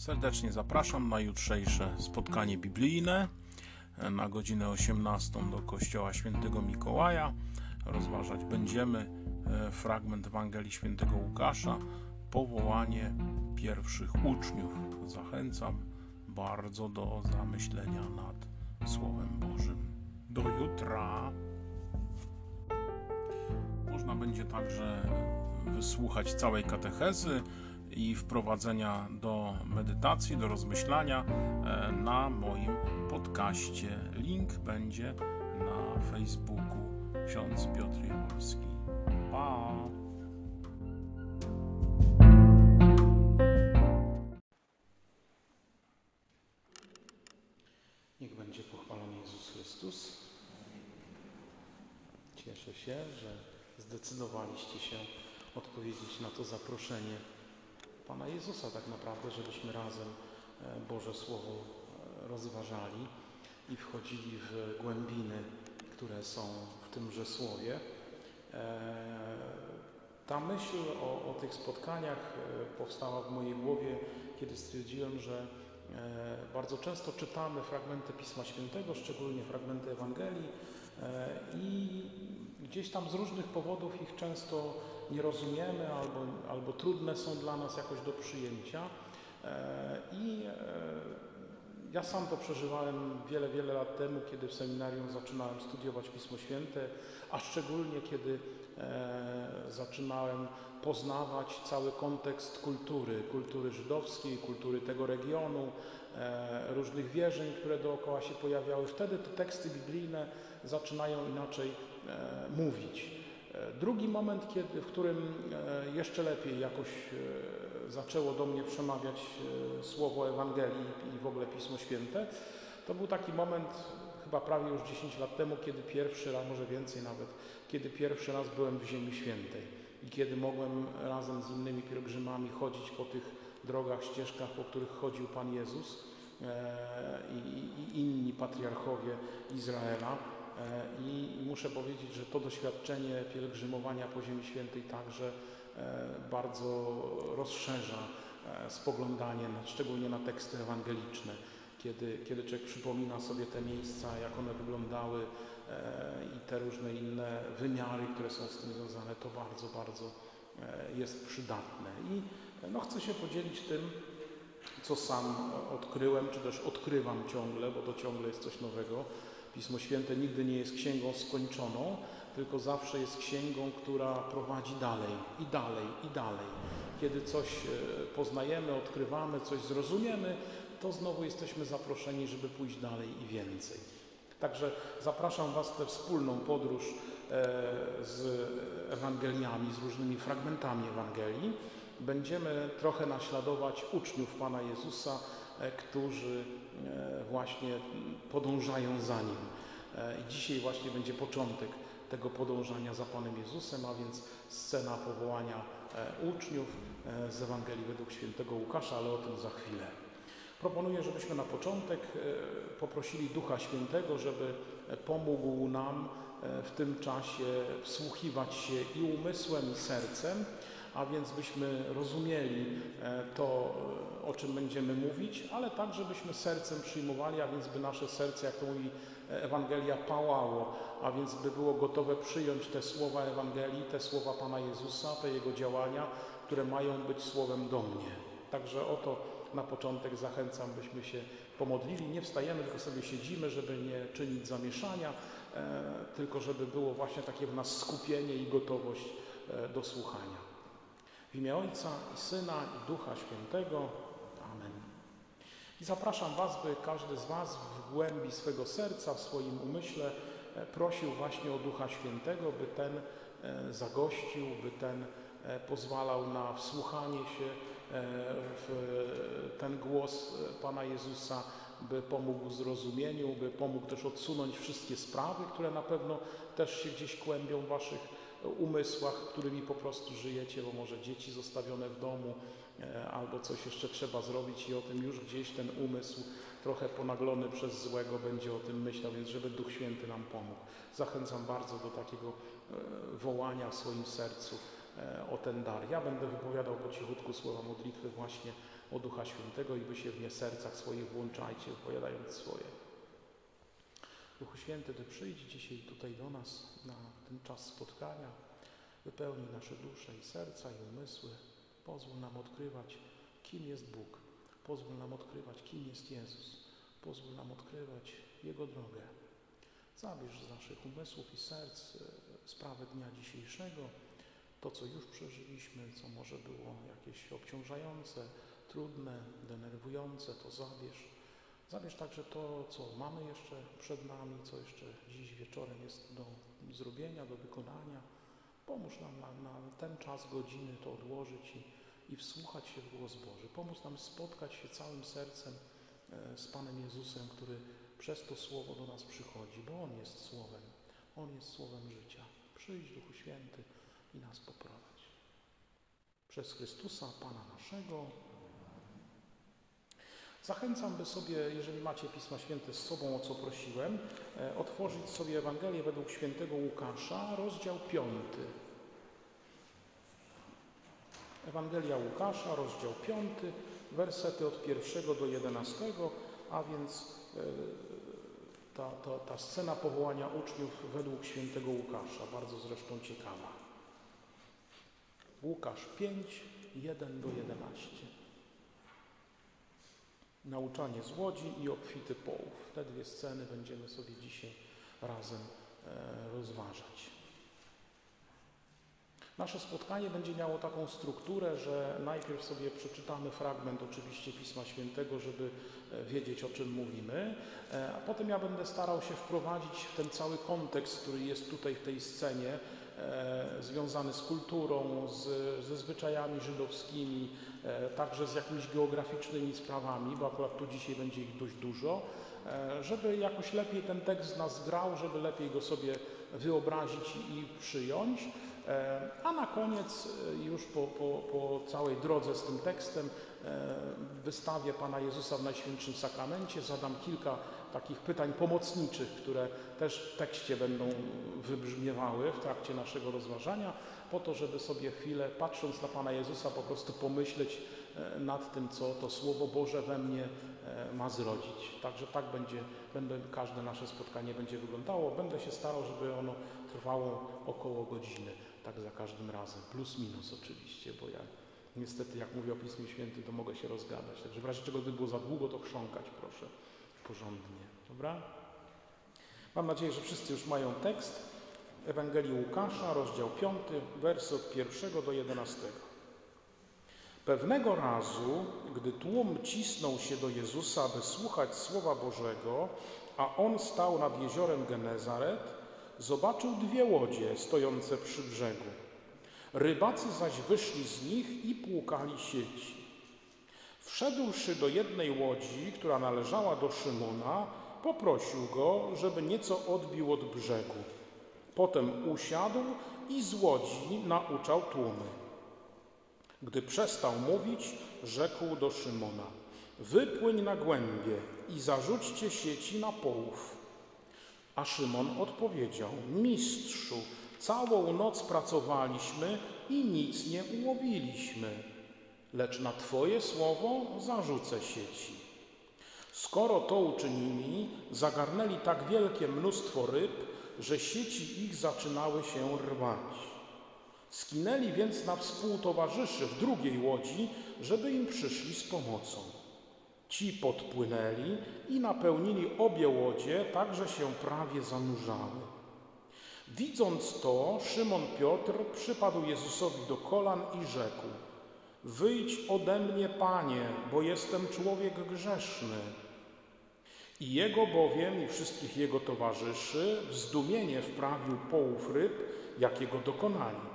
Serdecznie zapraszam na jutrzejsze spotkanie biblijne na godzinę 18 do Kościoła Świętego Mikołaja. Rozważać będziemy e, fragment Ewangelii Świętego Łukasza, powołanie pierwszych uczniów. Zachęcam bardzo do zamyślenia nad Słowem Bożym. Do jutra. Można będzie także wysłuchać całej katechezy i wprowadzenia do medytacji, do rozmyślania e, na moim podcaście. Link będzie na Facebooku ksiądz Piotr Jaworski. Pa! Niech będzie pochwalony Jezus Chrystus. Cieszę się, że zdecydowaliście się odpowiedzieć na to zaproszenie Pana Jezusa tak naprawdę, żebyśmy razem e, Boże Słowo e, rozważali i wchodzili w głębiny, które są w tymże Słowie. E, ta myśl o, o tych spotkaniach powstała w mojej głowie, kiedy stwierdziłem, że bardzo często czytamy fragmenty Pisma Świętego, szczególnie fragmenty Ewangelii i gdzieś tam z różnych powodów ich często nie rozumiemy albo, albo trudne są dla nas jakoś do przyjęcia. E, I e, ja sam to przeżywałem wiele, wiele lat temu, kiedy w seminarium zaczynałem studiować Pismo Święte, a szczególnie kiedy zaczynałem poznawać cały kontekst kultury, kultury żydowskiej, kultury tego regionu, różnych wierzeń, które dookoła się pojawiały. Wtedy te teksty biblijne zaczynają inaczej mówić. Drugi moment, kiedy, w którym e, jeszcze lepiej jakoś e, zaczęło do mnie przemawiać e, słowo Ewangelii i w ogóle Pismo Święte, to był taki moment chyba prawie już 10 lat temu, kiedy pierwszy raz, może więcej nawet, kiedy pierwszy raz byłem w Ziemi Świętej i kiedy mogłem razem z innymi pielgrzymami chodzić po tych drogach, ścieżkach, po których chodził Pan Jezus i, i inni patriarchowie Izraela. E, I muszę powiedzieć, że to doświadczenie pielgrzymowania po Ziemi Świętej także e, bardzo rozszerza e, spoglądanie, szczególnie na teksty ewangeliczne, kiedy, kiedy człowiek przypomina sobie te miejsca, jak one wyglądały i te różne inne wymiary, które są z tym związane, to bardzo, bardzo jest przydatne. I no, chcę się podzielić tym, co sam odkryłem, czy też odkrywam ciągle, bo to ciągle jest coś nowego Pismo Święte nigdy nie jest księgą skończoną, tylko zawsze jest księgą, która prowadzi dalej i dalej i dalej. Kiedy coś e, poznajemy, odkrywamy, coś zrozumiemy, to znowu jesteśmy zaproszeni, żeby pójść dalej i więcej. Także zapraszam Was w tę wspólną podróż e, z Ewangeliami, z różnymi fragmentami Ewangelii. Będziemy trochę naśladować uczniów Pana Jezusa, E, którzy e, właśnie podążają za Nim. I dzisiaj właśnie będzie początek tego podążania za Panem Jezusem, a więc scena powołania uczniów z Ewangelii według świętego Łukasza, ale o tym za chwilę. Proponuję, żebyśmy na początek poprosili Ducha Świętego, żeby pomógł nam w tym czasie wsłuchiwać się i umysłem, i sercem, a więc byśmy rozumieli e, to, e, o czym będziemy mówić, ale tak, żebyśmy sercem przyjmowali, a więc by nasze serce, jak to mówi e, Ewangelia, pałało, a więc by było gotowe przyjąć te słowa Ewangelii, te słowa Pana Jezusa, te Jego działania, które mają być słowem do mnie. Także oto na początek zachęcam, byśmy się pomodlili. Nie wstajemy, tylko sobie siedzimy, żeby nie czynić zamieszania, e, tylko żeby było właśnie takie w nas skupienie i gotowość e, do słuchania. W imię Ojca i Syna i Ducha Świętego. Amen. I zapraszam Was, by każdy z Was w głębi swego serca, w swoim umyśle e, prosił właśnie o Ducha Świętego, by ten zagościł, by ten pozwalał na wsłuchanie się ten głos Pana Jezusa, by pomógł zrozumieniu, by pomógł też odsunąć wszystkie sprawy, które na pewno też się gdzieś kłębią w Waszych umysłach, którymi po prostu żyjecie, bo może dzieci zostawione w domu e, albo coś jeszcze trzeba zrobić i o tym już gdzieś ten umysł trochę ponaglony przez złego będzie o tym myślał, więc żeby Duch Święty nam pomógł. Zachęcam bardzo do takiego e, wołania w swoim sercu e, o ten dar. Ja będę wypowiadał po cichutku słowa modlitwy właśnie o Ducha Świętego i wy się w nie sercach swoich włączajcie, wypowiadając swoje. Duchu Święty, Ty przyjdź dzisiaj tutaj do nas na ten czas spotkania, wypełnij nasze dusze i serca i umysły. Pozwól nam odkrywać, kim jest Bóg. Pozwól nam odkrywać, kim jest Jezus. Pozwól nam odkrywać Jego drogę. Zabierz z naszych umysłów i serc e, sprawę dnia dzisiejszego, to co już przeżyliśmy, co może było jakieś obciążające, trudne, denerwujące, to zabierz. Zabierz także to, co mamy jeszcze przed nami, co jeszcze dziś wieczorem jest do zrobienia, do wykonania. Pomóż nam na, na ten czas, godziny to odłożyć i, i wsłuchać się w głos Boży. Pomóż nam spotkać się całym sercem e, z Panem Jezusem, który przez to Słowo do nas przychodzi, bo On jest Słowem. On jest Słowem życia. Przyjdź, Duchu Święty, i nas poprowadź. Przez Chrystusa, Pana naszego. Zachęcam, by sobie, jeżeli macie Pisma Święte z sobą, o co prosiłem, e, otworzyć sobie Ewangelię według świętego Łukasza, rozdział 5. Ewangelia Łukasza, rozdział 5, wersety od 1 do 11, a więc e, ta, ta, ta scena powołania uczniów według świętego Łukasza, bardzo zresztą ciekawa. Łukasz 5, 1 do 11. Nauczanie z łodzi i obfity połów. Te dwie sceny będziemy sobie dzisiaj razem e, rozważać. Nasze spotkanie będzie miało taką strukturę, że najpierw sobie przeczytamy fragment oczywiście Pisma Świętego, żeby e, wiedzieć o czym mówimy, e, a potem ja będę starał się wprowadzić w ten cały kontekst, który jest tutaj w tej scenie, związany z kulturą, z, ze zwyczajami żydowskimi, także z jakimiś geograficznymi sprawami, bo akurat tu dzisiaj będzie ich dość dużo, żeby jakoś lepiej ten tekst nas grał, żeby lepiej go sobie wyobrazić i przyjąć. E, a na koniec, e, już po, po, po całej drodze z tym tekstem, e, wystawię Pana Jezusa w Najświętszym Sakramencie, zadam kilka takich pytań pomocniczych, które też w tekście będą wybrzmiewały w trakcie naszego rozważania, po to, żeby sobie chwilę, patrząc na Pana Jezusa, po prostu pomyśleć nad tym, co to Słowo Boże we mnie ma zrodzić. Także tak będzie, będę, każde nasze spotkanie będzie wyglądało. Będę się starał, żeby ono trwało około godziny tak za każdym razem, plus minus oczywiście, bo ja niestety, jak mówię o Pismie Świętym, to mogę się rozgadać. Także w razie czego gdyby było za długo, to chrząkać proszę porządnie. Dobra? Mam nadzieję, że wszyscy już mają tekst Ewangelii Łukasza, rozdział 5, wersy od 1 do 11. Pewnego razu, gdy tłum cisnął się do Jezusa, aby słuchać Słowa Bożego, a On stał nad jeziorem Genezaret, zobaczył dwie łodzie stojące przy brzegu. Rybacy zaś wyszli z nich i płukali sieci. Wszedłszy do jednej łodzi, która należała do Szymona, poprosił go, żeby nieco odbił od brzegu. Potem usiadł i z łodzi nauczał tłumy. Gdy przestał mówić, rzekł do Szymona: Wypłyń na głębie i zarzućcie sieci na połów. A Szymon odpowiedział: Mistrzu, całą noc pracowaliśmy i nic nie ułowiliśmy, lecz na Twoje słowo zarzucę sieci. Skoro to uczynili, zagarnęli tak wielkie mnóstwo ryb, że sieci ich zaczynały się rwać. Skinęli więc na współtowarzyszy w drugiej łodzi, żeby im przyszli z pomocą. Ci podpłynęli i napełnili obie łodzie, tak że się prawie zanurzały. Widząc to, Szymon Piotr przypadł Jezusowi do kolan i rzekł: Wyjdź ode mnie, panie, bo jestem człowiek grzeszny. I jego bowiem i wszystkich jego towarzyszy w zdumienie wprawił połów ryb, jakiego dokonali,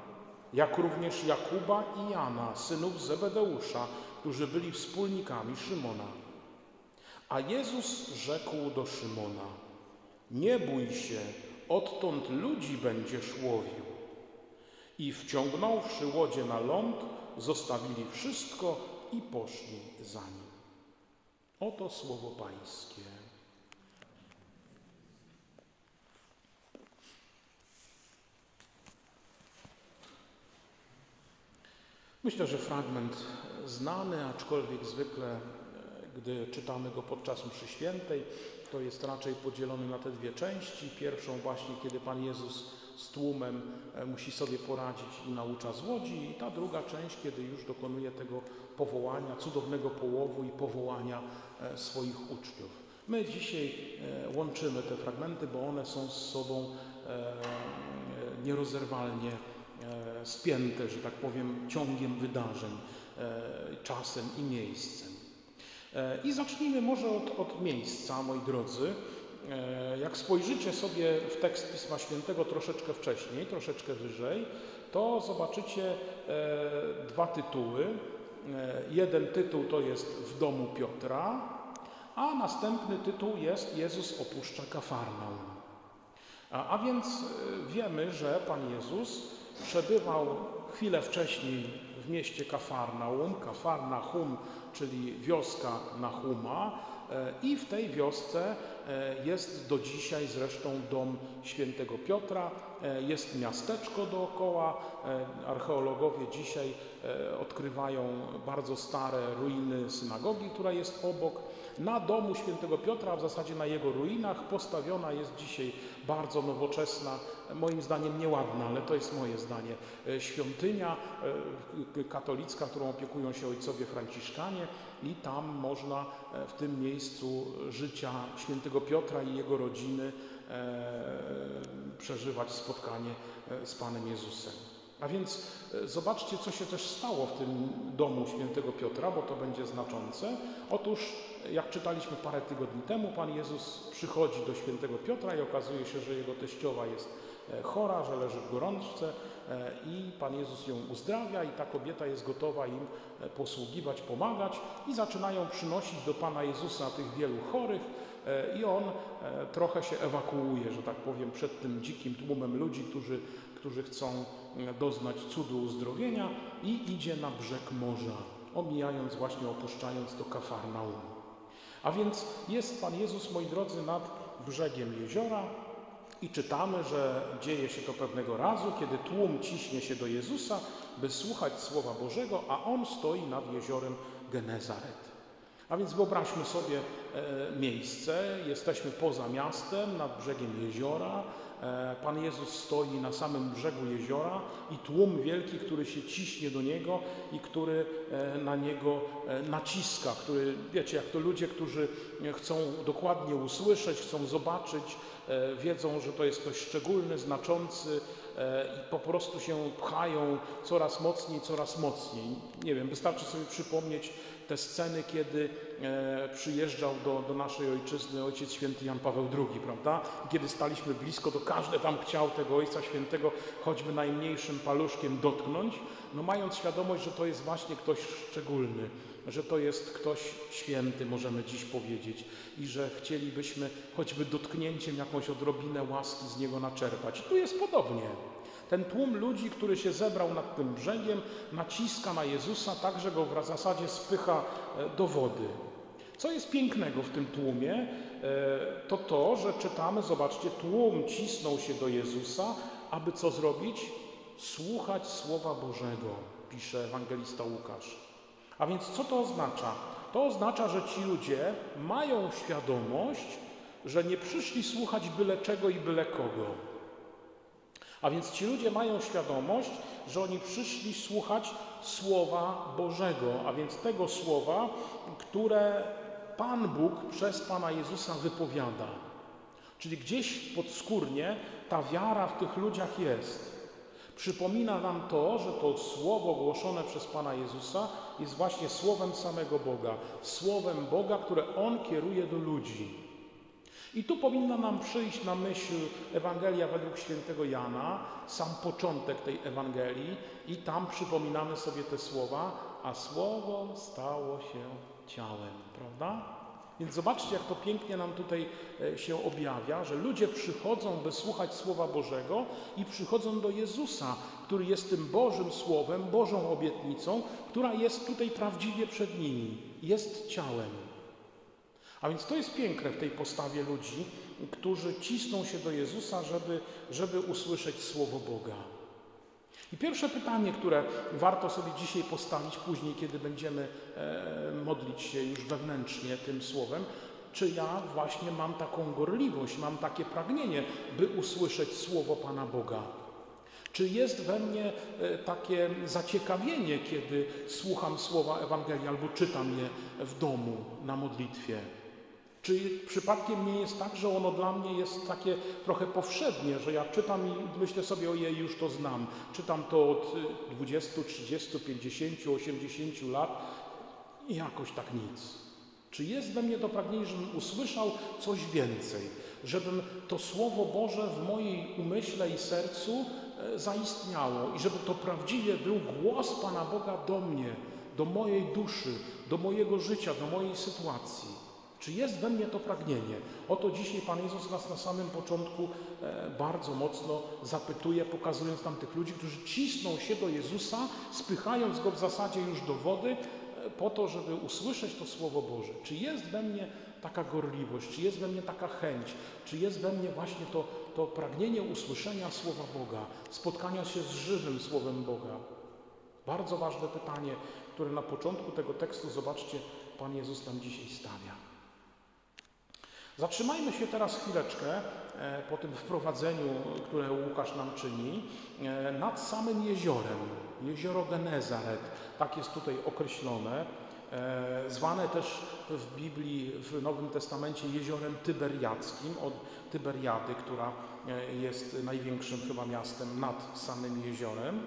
jak również Jakuba i Jana, synów Zebedeusza, którzy byli wspólnikami Szymona. A Jezus rzekł do Szymona: Nie bój się, odtąd ludzi będziesz łowił. I wciągnąwszy łodzie na ląd, zostawili wszystko i poszli za nim. Oto słowo Pańskie. Myślę, że fragment znany, aczkolwiek zwykle, e, gdy czytamy go podczas mszy świętej, to jest raczej podzielony na te dwie części. Pierwszą właśnie, kiedy Pan Jezus z tłumem e, musi sobie poradzić i naucza z łodzi, i ta druga część, kiedy już dokonuje tego powołania, cudownego połowu i powołania e, swoich uczniów. My dzisiaj łączymy te fragmenty, bo one są z sobą nierozerwalnie E, spięte, że tak powiem, ciągiem wydarzeń, e, czasem i miejscem. E, I zacznijmy może od, od miejsca, moi drodzy. Jak spojrzycie sobie w tekst Pisma Świętego troszeczkę wcześniej, troszeczkę wyżej, to zobaczycie dwa tytuły. Jeden tytuł to jest w domu Piotra, a następny tytuł jest Jezus opuszcza Kafarnaum. A, a więc wiemy, że Pan Jezus przebywał chwilę wcześniej w mieście Kafarnaum, Kafarnahum, czyli wioska Nahuma e, i w tej wiosce e, jest do dzisiaj zresztą dom świętego Piotra, e, jest miasteczko dookoła. Archeologowie dzisiaj odkrywają bardzo stare ruiny synagogi, która jest obok. Na domu świętego Piotra, a w zasadzie na jego ruinach, postawiona jest dzisiaj bardzo nowoczesna, moim zdaniem nieładna, ale to jest moje zdanie, e, świątynia e, katolicka, którą opiekują się ojcowie franciszkanie i tam można e, w tym miejscu życia świętego Piotra i jego rodziny przeżywać spotkanie z Panem Jezusem. A więc zobaczcie, co się też stało w tym domu świętego Piotra, bo to będzie znaczące. Otóż jak czytaliśmy parę tygodni temu, Pan Jezus przychodzi do świętego Piotra i okazuje się, że jego teściowa jest e, chora, że leży w gorączce e, i Pan Jezus ją uzdrawia i ta kobieta jest gotowa im e, posługiwać, pomagać i zaczynają przynosić do Pana Jezusa tych wielu chorych i On trochę się ewakuuje, że tak powiem, przed tym dzikim tłumem ludzi, którzy, którzy chcą doznać cudu uzdrowienia i idzie na brzeg morza, omijając właśnie, opuszczając do Kafarnaum. A więc jest Pan Jezus, moi drodzy, nad brzegiem jeziora i czytamy, że dzieje się to pewnego razu, kiedy tłum ciśnie się do Jezusa, by słuchać Słowa Bożego, a On stoi nad jeziorem Genezaret. A więc wyobraźmy sobie e, miejsce, jesteśmy poza miastem, nad brzegiem jeziora, Pan Jezus stoi na samym brzegu jeziora i tłum wielki, który się ciśnie do Niego i który e, na Niego e, naciska, który, wiecie, jak to ludzie, którzy chcą dokładnie usłyszeć, chcą zobaczyć, wiedzą, że to jest ktoś szczególny, znaczący i po prostu się pchają coraz mocniej, coraz mocniej. Nie wiem, wystarczy sobie przypomnieć te sceny, kiedy e, przyjeżdżał do, do naszej ojczyzny ojciec święty Jan Paweł II, prawda? Kiedy staliśmy blisko, to każdy tam chciał tego ojca świętego choćby najmniejszym paluszkiem dotknąć, no mając świadomość, że to jest właśnie ktoś szczególny, że to jest ktoś święty, możemy dziś powiedzieć, i że chcielibyśmy choćby dotknięciem jakąś odrobinę łaski z niego naczerpać. tu jest podobnie. Ten tłum ludzi, który się zebrał nad tym brzegiem, naciska na Jezusa tak, że go w zasadzie spycha e, do wody. Co jest pięknego w tym tłumie, e, to to, że czytamy, zobaczcie, tłum cisnął się do Jezusa, aby co zrobić? Słuchać Słowa Bożego, pisze ewangelista Łukasz. A więc co to oznacza? To oznacza, że ci ludzie mają świadomość, że nie przyszli słuchać byle czego i byle kogo a więc ci ludzie mają świadomość, że oni przyszli słuchać Słowa Bożego, a więc tego Słowa, które Pan Bóg przez Pana Jezusa wypowiada. Czyli gdzieś podskórnie ta wiara w tych ludziach jest. Przypomina nam to, że to słowo głoszone przez Pana Jezusa jest właśnie słowem samego Boga, słowem Boga, które On kieruje do ludzi. I tu powinna nam przyjść na myśl Ewangelia według świętego Jana, sam początek tej Ewangelii i tam przypominamy sobie te słowa, a Słowo stało się ciałem, prawda? Więc zobaczcie, jak to pięknie nam tutaj e, się objawia, że ludzie przychodzą, by słuchać Słowa Bożego i przychodzą do Jezusa, który jest tym Bożym Słowem, Bożą obietnicą, która jest tutaj prawdziwie przed nimi, jest ciałem. A więc to jest piękne w tej postawie ludzi, którzy cisną się do Jezusa, żeby, żeby usłyszeć Słowo Boga. I pierwsze pytanie, które warto sobie dzisiaj postawić później, kiedy będziemy e, modlić się już wewnętrznie tym słowem, czy ja właśnie mam taką gorliwość, mam takie pragnienie, by usłyszeć słowo Pana Boga? Czy jest we mnie e, takie zaciekawienie, kiedy słucham słowa Ewangelii albo czytam je w domu na modlitwie? Czy przypadkiem nie jest tak, że ono dla mnie jest takie trochę powszednie, że ja czytam i myślę sobie, ojej, już to znam. Czytam to od 20, 30, 50, 80 lat i jakoś tak nic. Czy jest we mnie to pragnienie, żebym usłyszał coś więcej, żebym to Słowo Boże w mojej umyśle i sercu e, zaistniało i żeby to prawdziwie był głos Pana Boga do mnie, do mojej duszy, do mojego życia, do mojej sytuacji. Czy jest we mnie to pragnienie? Oto dzisiaj Pan Jezus nas na samym początku e, bardzo mocno zapytuje, pokazując nam tych ludzi, którzy cisną się do Jezusa, spychając Go w zasadzie już do wody, e, po to, żeby usłyszeć to Słowo Boże. Czy jest we mnie taka gorliwość, czy jest we mnie taka chęć, czy jest we mnie właśnie to, to pragnienie usłyszenia Słowa Boga, spotkania się z żywym Słowem Boga? Bardzo ważne pytanie, które na początku tego tekstu, zobaczcie, Pan Jezus nam dzisiaj stawia. Zatrzymajmy się teraz chwileczkę e, po tym wprowadzeniu, które Łukasz nam czyni, e, nad samym jeziorem. Jezioro Genezaret, tak jest tutaj określone, e, zwane też w Biblii, w Nowym Testamencie jeziorem Tyberiackim, od Tyberiady, która jest największym chyba miastem nad samym jeziorem.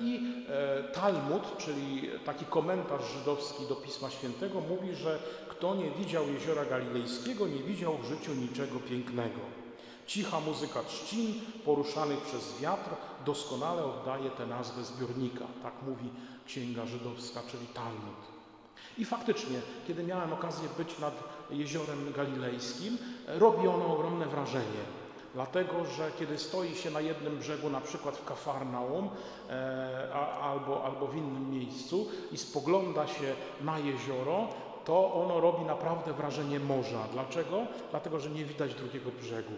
I Talmud, czyli taki komentarz żydowski do Pisma Świętego, mówi, że kto nie widział jeziora galilejskiego, nie widział w życiu niczego pięknego. Cicha muzyka trzcin, poruszanych przez wiatr, doskonale oddaje tę nazwę zbiornika. Tak mówi księga żydowska, czyli Talmud. I faktycznie, kiedy miałem okazję być nad jeziorem galilejskim, robi ono ogromne wrażenie. Dlatego, że kiedy stoi się na jednym brzegu, na przykład w Kafarnaum e, albo, albo w innym miejscu i spogląda się na jezioro, to ono robi naprawdę wrażenie morza. Dlaczego? Dlatego, że nie widać drugiego brzegu.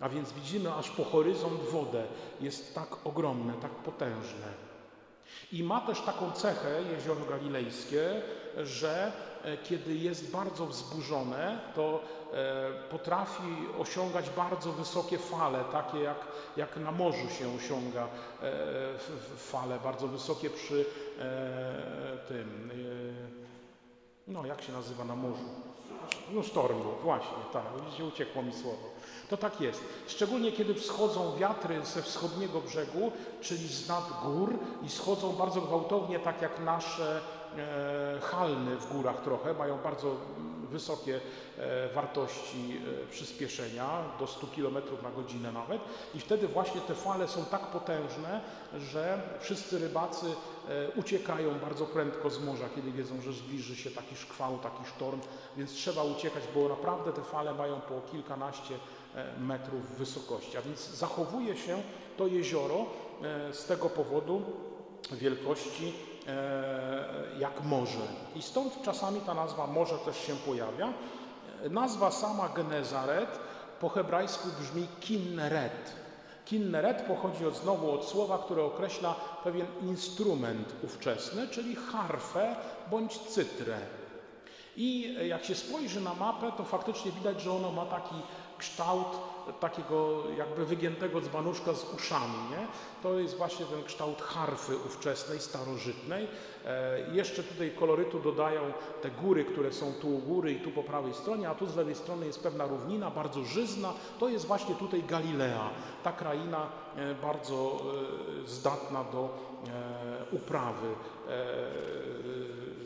A więc widzimy aż po horyzont wodę. Jest tak ogromne, tak potężne. I ma też taką cechę jezioro galilejskie, że e, kiedy jest bardzo wzburzone, to e, potrafi osiągać bardzo wysokie fale, takie jak, jak na morzu się osiąga e, fale bardzo wysokie przy tym no jak się nazywa na morzu? No sztorm był, właśnie, tak, widzicie, uciekło mi słowo. To tak jest. Szczególnie kiedy wschodzą wiatry ze wschodniego brzegu, czyli z nad gór i schodzą bardzo gwałtownie, tak jak nasze e, halny w górach trochę, mają bardzo wysokie e, wartości e, przyspieszenia, do 100 km na godzinę nawet. I wtedy właśnie te fale są tak potężne, że wszyscy rybacy e, uciekają bardzo prędko z morza, kiedy wiedzą, że zbliży się taki szkwał, taki sztorm, więc trzeba uciekać, bo naprawdę te fale mają po kilkanaście metrów wysokości. A więc zachowuje się to jezioro z tego powodu wielkości jak morze. I stąd czasami ta nazwa morze też się pojawia. Nazwa sama Genezaret po hebrajsku brzmi Kinneret. Kinneret pochodzi od, znowu od słowa, które określa pewien instrument ówczesny, czyli harfę bądź cytrę. I jak się spojrzy na mapę, to faktycznie widać, że ono ma taki kształt takiego jakby wygiętego dzbanuszka z uszami. Nie? To jest właśnie ten kształt harfy ówczesnej, starożytnej. E, jeszcze tutaj kolorytu dodają te góry, które są tu u góry i tu po prawej stronie, a tu z lewej strony jest pewna równina, bardzo żyzna. To jest właśnie tutaj Galilea, ta kraina e, bardzo e, zdatna do e, uprawy e,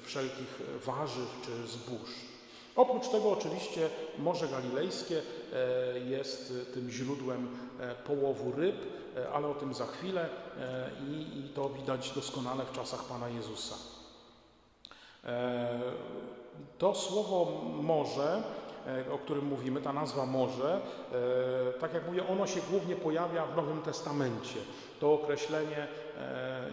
wszelkich warzyw czy zbóż. Oprócz tego oczywiście Morze Galilejskie e, jest tym źródłem e, połowu ryb, e, ale o tym za chwilę i, to widać doskonale w czasach Pana Jezusa. To słowo morze, o którym mówimy, ta nazwa morze, tak jak mówię, ono się głównie pojawia w Nowym Testamencie. To określenie e,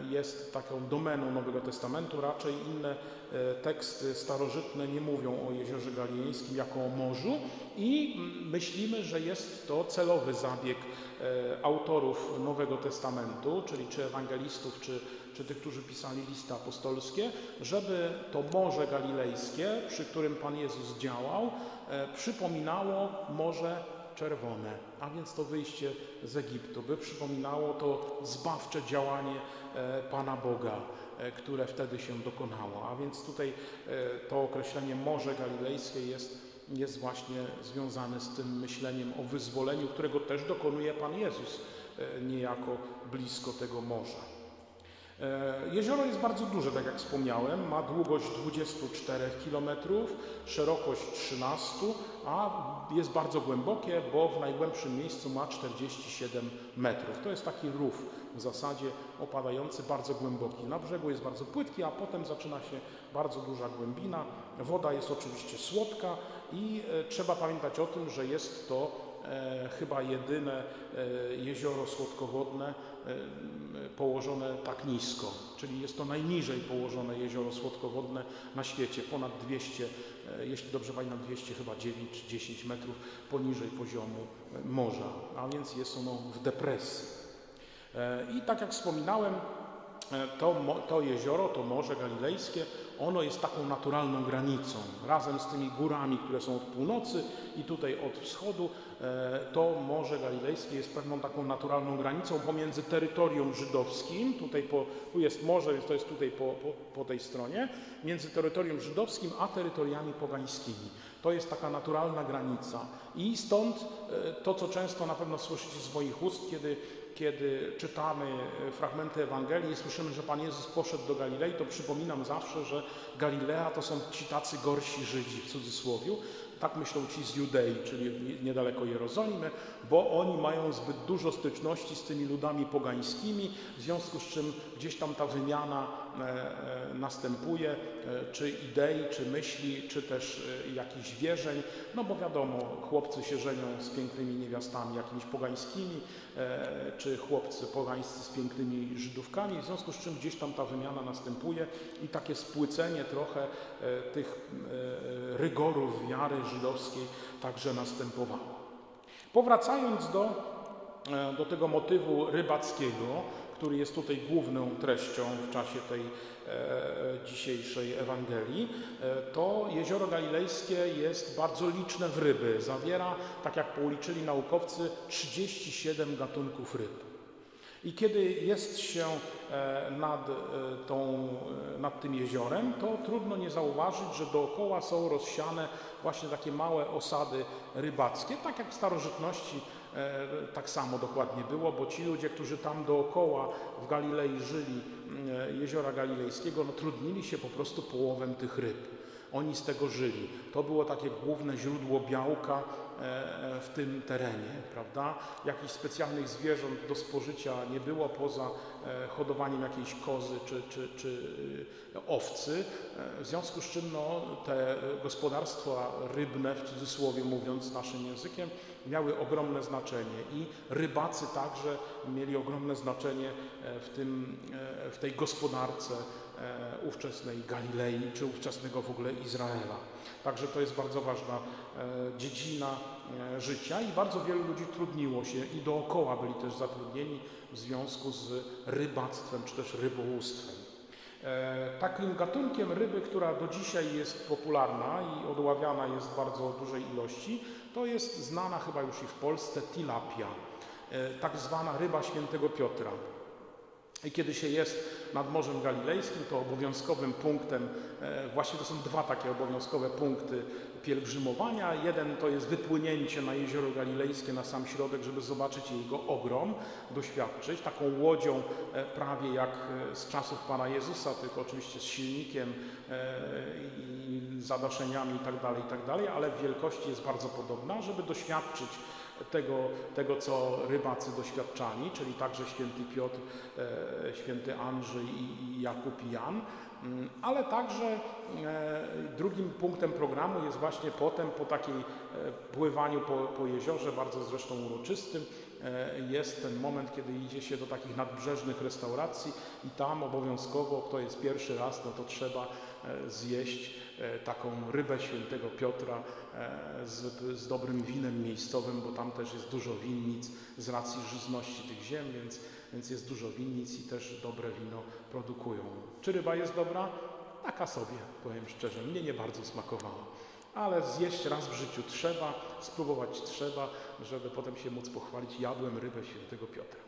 jest taką domeną Nowego Testamentu. Raczej inne e, teksty starożytne nie mówią o Jeziorze Galileńskim jako o morzu i myślimy, że jest to celowy zabieg e, autorów Nowego Testamentu, czyli czy ewangelistów, czy, czy tych, którzy pisali listy apostolskie, żeby to Morze Galilejskie, przy którym Pan Jezus działał, przypominało Morze Czerwone, a więc to wyjście z Egiptu, by przypominało to zbawcze działanie e, Pana Boga, e, które wtedy się dokonało. A więc tutaj e, to określenie Morze Galilejskie jest, jest właśnie związane z tym myśleniem o wyzwoleniu, którego też dokonuje Pan Jezus niejako blisko tego morza. Jezioro jest bardzo duże, tak jak wspomniałem. Ma długość 24 km, szerokość 13, a jest bardzo głębokie, bo w najgłębszym miejscu ma 47 metrów. To jest taki rów w zasadzie opadający, bardzo głęboki. Na brzegu jest bardzo płytki, a potem zaczyna się bardzo duża głębina. Woda jest oczywiście słodka i e, trzeba pamiętać o tym, że jest to e, chyba jedyne e, jezioro słodkowodne e, położone tak nisko, czyli jest to najniżej położone jezioro słodkowodne na świecie, ponad 200 E, jeśli dobrze pamiętam, 200 chyba 9 czy 10 metrów poniżej poziomu e, morza, a więc jest ono w depresji. E, I tak jak wspominałem, to, to jezioro, to Morze Galilejskie, ono jest taką naturalną granicą. Razem z tymi górami, które są od północy i tutaj od wschodu, to Morze Galilejskie jest pewną taką naturalną granicą pomiędzy terytorium żydowskim, tutaj po, tu jest morze, więc to jest tutaj po, po, po tej stronie, między terytorium żydowskim a terytoriami pogańskimi. To jest taka naturalna granica. I stąd e, to, co często na pewno słyszycie z moich ust, kiedy, kiedy czytamy e, fragmenty Ewangelii i słyszymy, że Pan Jezus poszedł do Galilei, to przypominam zawsze, że Galilea to są ci tacy gorsi Żydzi w cudzysłowie, tak myślą ci z Judei, czyli niedaleko Jerozolimy, bo oni mają zbyt dużo styczności z tymi ludami pogańskimi, w związku z czym gdzieś tam ta wymiana następuje, e, czy idei, czy myśli, czy też jakichś wierzeń, no bo wiadomo, chłopcy się żenią z pięknymi niewiastami jakimiś pogańskimi, czy chłopcy pogańscy z pięknymi Żydówkami, w związku z czym gdzieś tam ta wymiana następuje i takie spłycenie trochę tych rygorów wiary żydowskiej także następowało. Powracając do, e, do tego motywu rybackiego, który jest tutaj główną treścią w czasie tej e, dzisiejszej Ewangelii, e, to jezioro galilejskie jest bardzo liczne w ryby. Zawiera, tak jak policzyli naukowcy, 37 gatunków ryb. I kiedy jest się e, nad, tą, nad tym jeziorem, to trudno nie zauważyć, że dookoła są rozsiane właśnie takie małe osady rybackie, tak jak w starożytności tak samo dokładnie było, bo ci ludzie, którzy tam dookoła w Galilei żyli, jeziora galilejskiego, no trudnili się po prostu połowem tych ryb. Oni z tego żyli. To było takie główne źródło białka E, w tym terenie, prawda? Jakichś specjalnych zwierząt do spożycia nie było poza e, hodowaniem jakiejś kozy czy, czy, czy e, owcy, w związku z czym no, te gospodarstwa rybne, w cudzysłowie mówiąc naszym językiem, miały ogromne znaczenie i rybacy także mieli ogromne znaczenie w, tym, w tej gospodarce ówczesnej Galilei czy ówczesnego w ogóle Izraela. Także to jest bardzo ważna e, dziedzina e, życia i bardzo wielu ludzi trudniło się i dookoła byli też zatrudnieni w związku z rybactwem czy też rybołówstwem. E, takim gatunkiem ryby, która do dzisiaj jest popularna i odławiana jest w bardzo dużej ilości, to jest znana chyba już i w Polsce tilapia, tak zwana ryba świętego Piotra. I kiedy się jest nad Morzem Galilejskim, to obowiązkowym punktem, e, właśnie to są dwa takie obowiązkowe punkty pielgrzymowania. Jeden to jest wypłynięcie na Jezioro Galilejskie na sam środek, żeby zobaczyć jego ogrom, doświadczyć. Taką łodzią e, prawie jak e, z czasów Pana Jezusa, tylko oczywiście z silnikiem i zadaszeniami itd., tak itd., tak ale w wielkości jest bardzo podobna, żeby doświadczyć tego, tego, co rybacy doświadczali, czyli także święty Piotr, e, święty Andrzej i Jakub i Jan, ale także e, drugim punktem programu jest właśnie potem, po takiej e, pływaniu po, po jeziorze, bardzo zresztą uroczystym, e, jest ten moment, kiedy idzie się do takich nadbrzeżnych restauracji i tam obowiązkowo, kto jest pierwszy raz, no to trzeba zjeść taką rybę świętego Piotra z, z dobrym winem miejscowym, bo tam też jest dużo winnic z racji żyzności tych ziem, więc, więc jest dużo winnic i też dobre wino produkują. Czy ryba jest dobra? Taka sobie, powiem szczerze, mnie nie bardzo smakowała. Ale zjeść raz w życiu trzeba, spróbować trzeba, żeby potem się móc pochwalić, jadłem rybę świętego Piotra.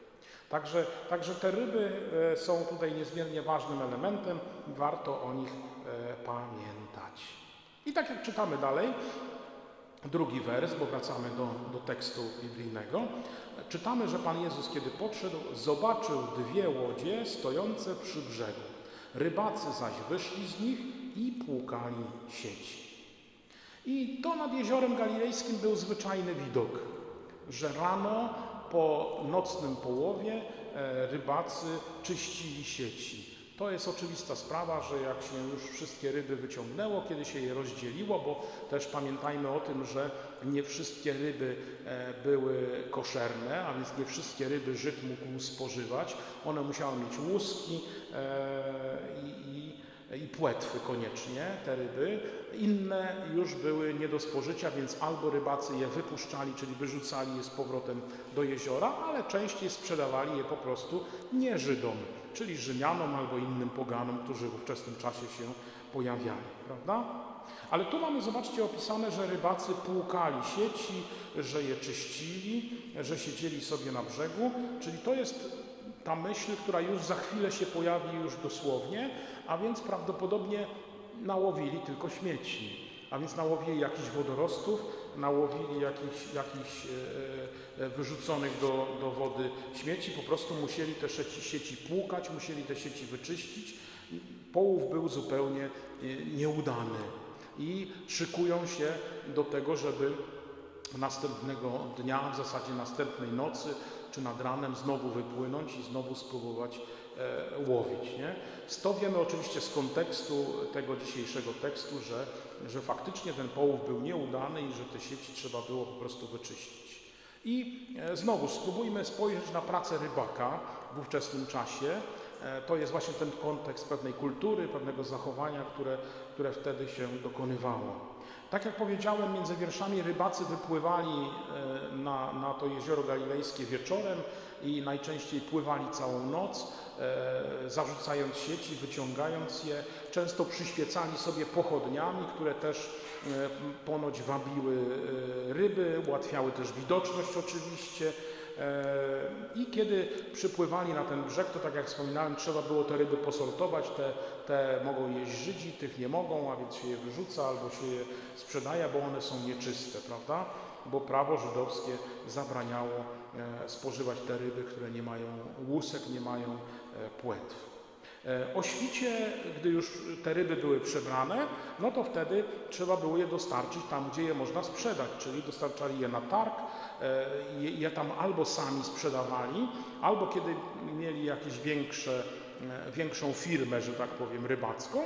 Także, także te ryby e, są tutaj niezmiernie ważnym elementem, warto o nich e, pamiętać. I tak jak czytamy dalej, drugi wers, bo wracamy do, do tekstu biblijnego, czytamy, że Pan Jezus, kiedy podszedł, zobaczył dwie łodzie stojące przy brzegu. Rybacy zaś wyszli z nich i płukali sieci. I to nad jeziorem galilejskim był zwyczajny widok, że rano po nocnym połowie e, rybacy czyścili sieci. To jest oczywista sprawa, że jak się już wszystkie ryby wyciągnęło, kiedy się je rozdzieliło, bo też pamiętajmy o tym, że nie wszystkie ryby e, były koszerne, a więc nie wszystkie ryby Żyd mógł spożywać. One musiały mieć łuski e, i, i i płetwy koniecznie, te ryby. Inne już były nie do spożycia, więc albo rybacy je wypuszczali, czyli wyrzucali je z powrotem do jeziora, ale częściej sprzedawali je po prostu nie Żydom, czyli Rzymianom albo innym poganom, którzy w ówczesnym czasie się pojawiali, prawda? Ale tu mamy, zobaczcie, opisane, że rybacy płukali sieci, że je czyścili, że siedzieli sobie na brzegu, czyli to jest ta myśl, która już za chwilę się pojawi już dosłownie, a więc prawdopodobnie nałowili tylko śmieci. A więc nałowili jakichś wodorostów, nałowili jakichś, jakichś e, e, wyrzuconych do, do wody śmieci, po prostu musieli te sieci, płukać, musieli te sieci wyczyścić. Połów był zupełnie e, nieudany i szykują się do tego, żeby następnego dnia, w zasadzie następnej nocy czy nad ranem znowu wypłynąć i znowu spróbować łowić. Nie? To wiemy oczywiście z kontekstu tego dzisiejszego tekstu, że, że faktycznie ten połów był nieudany i że te sieci trzeba było po prostu wyczyścić. I e, znowu spróbujmy spojrzeć na pracę rybaka w ówczesnym czasie. E, to jest właśnie ten kontekst pewnej kultury, pewnego zachowania, które, które wtedy się dokonywało. Tak jak powiedziałem, między wierszami rybacy wypływali e, na, na to jezioro galilejskie wieczorem i najczęściej pływali całą noc, e, zarzucając sieci, wyciągając je. Często przyświecali sobie pochodniami, które też e, ponoć wabiły ryby, ułatwiały też widoczność oczywiście. I kiedy przypływali na ten brzeg, to tak jak wspominałem, trzeba było te ryby posortować. Te, te mogą jeść Żydzi, tych nie mogą, a więc się je wyrzuca albo się je sprzedaje, bo one są nieczyste, prawda? Bo prawo żydowskie zabraniało e, spożywać te ryby, które nie mają łusek, nie mają e, płetw. E, o świcie, gdy już te ryby były przebrane, no to wtedy trzeba było je dostarczyć tam, gdzie je można sprzedać, czyli dostarczali je na targ, je tam albo sami sprzedawali, albo kiedy mieli jakieś większe, większą firmę, że tak powiem, rybacką,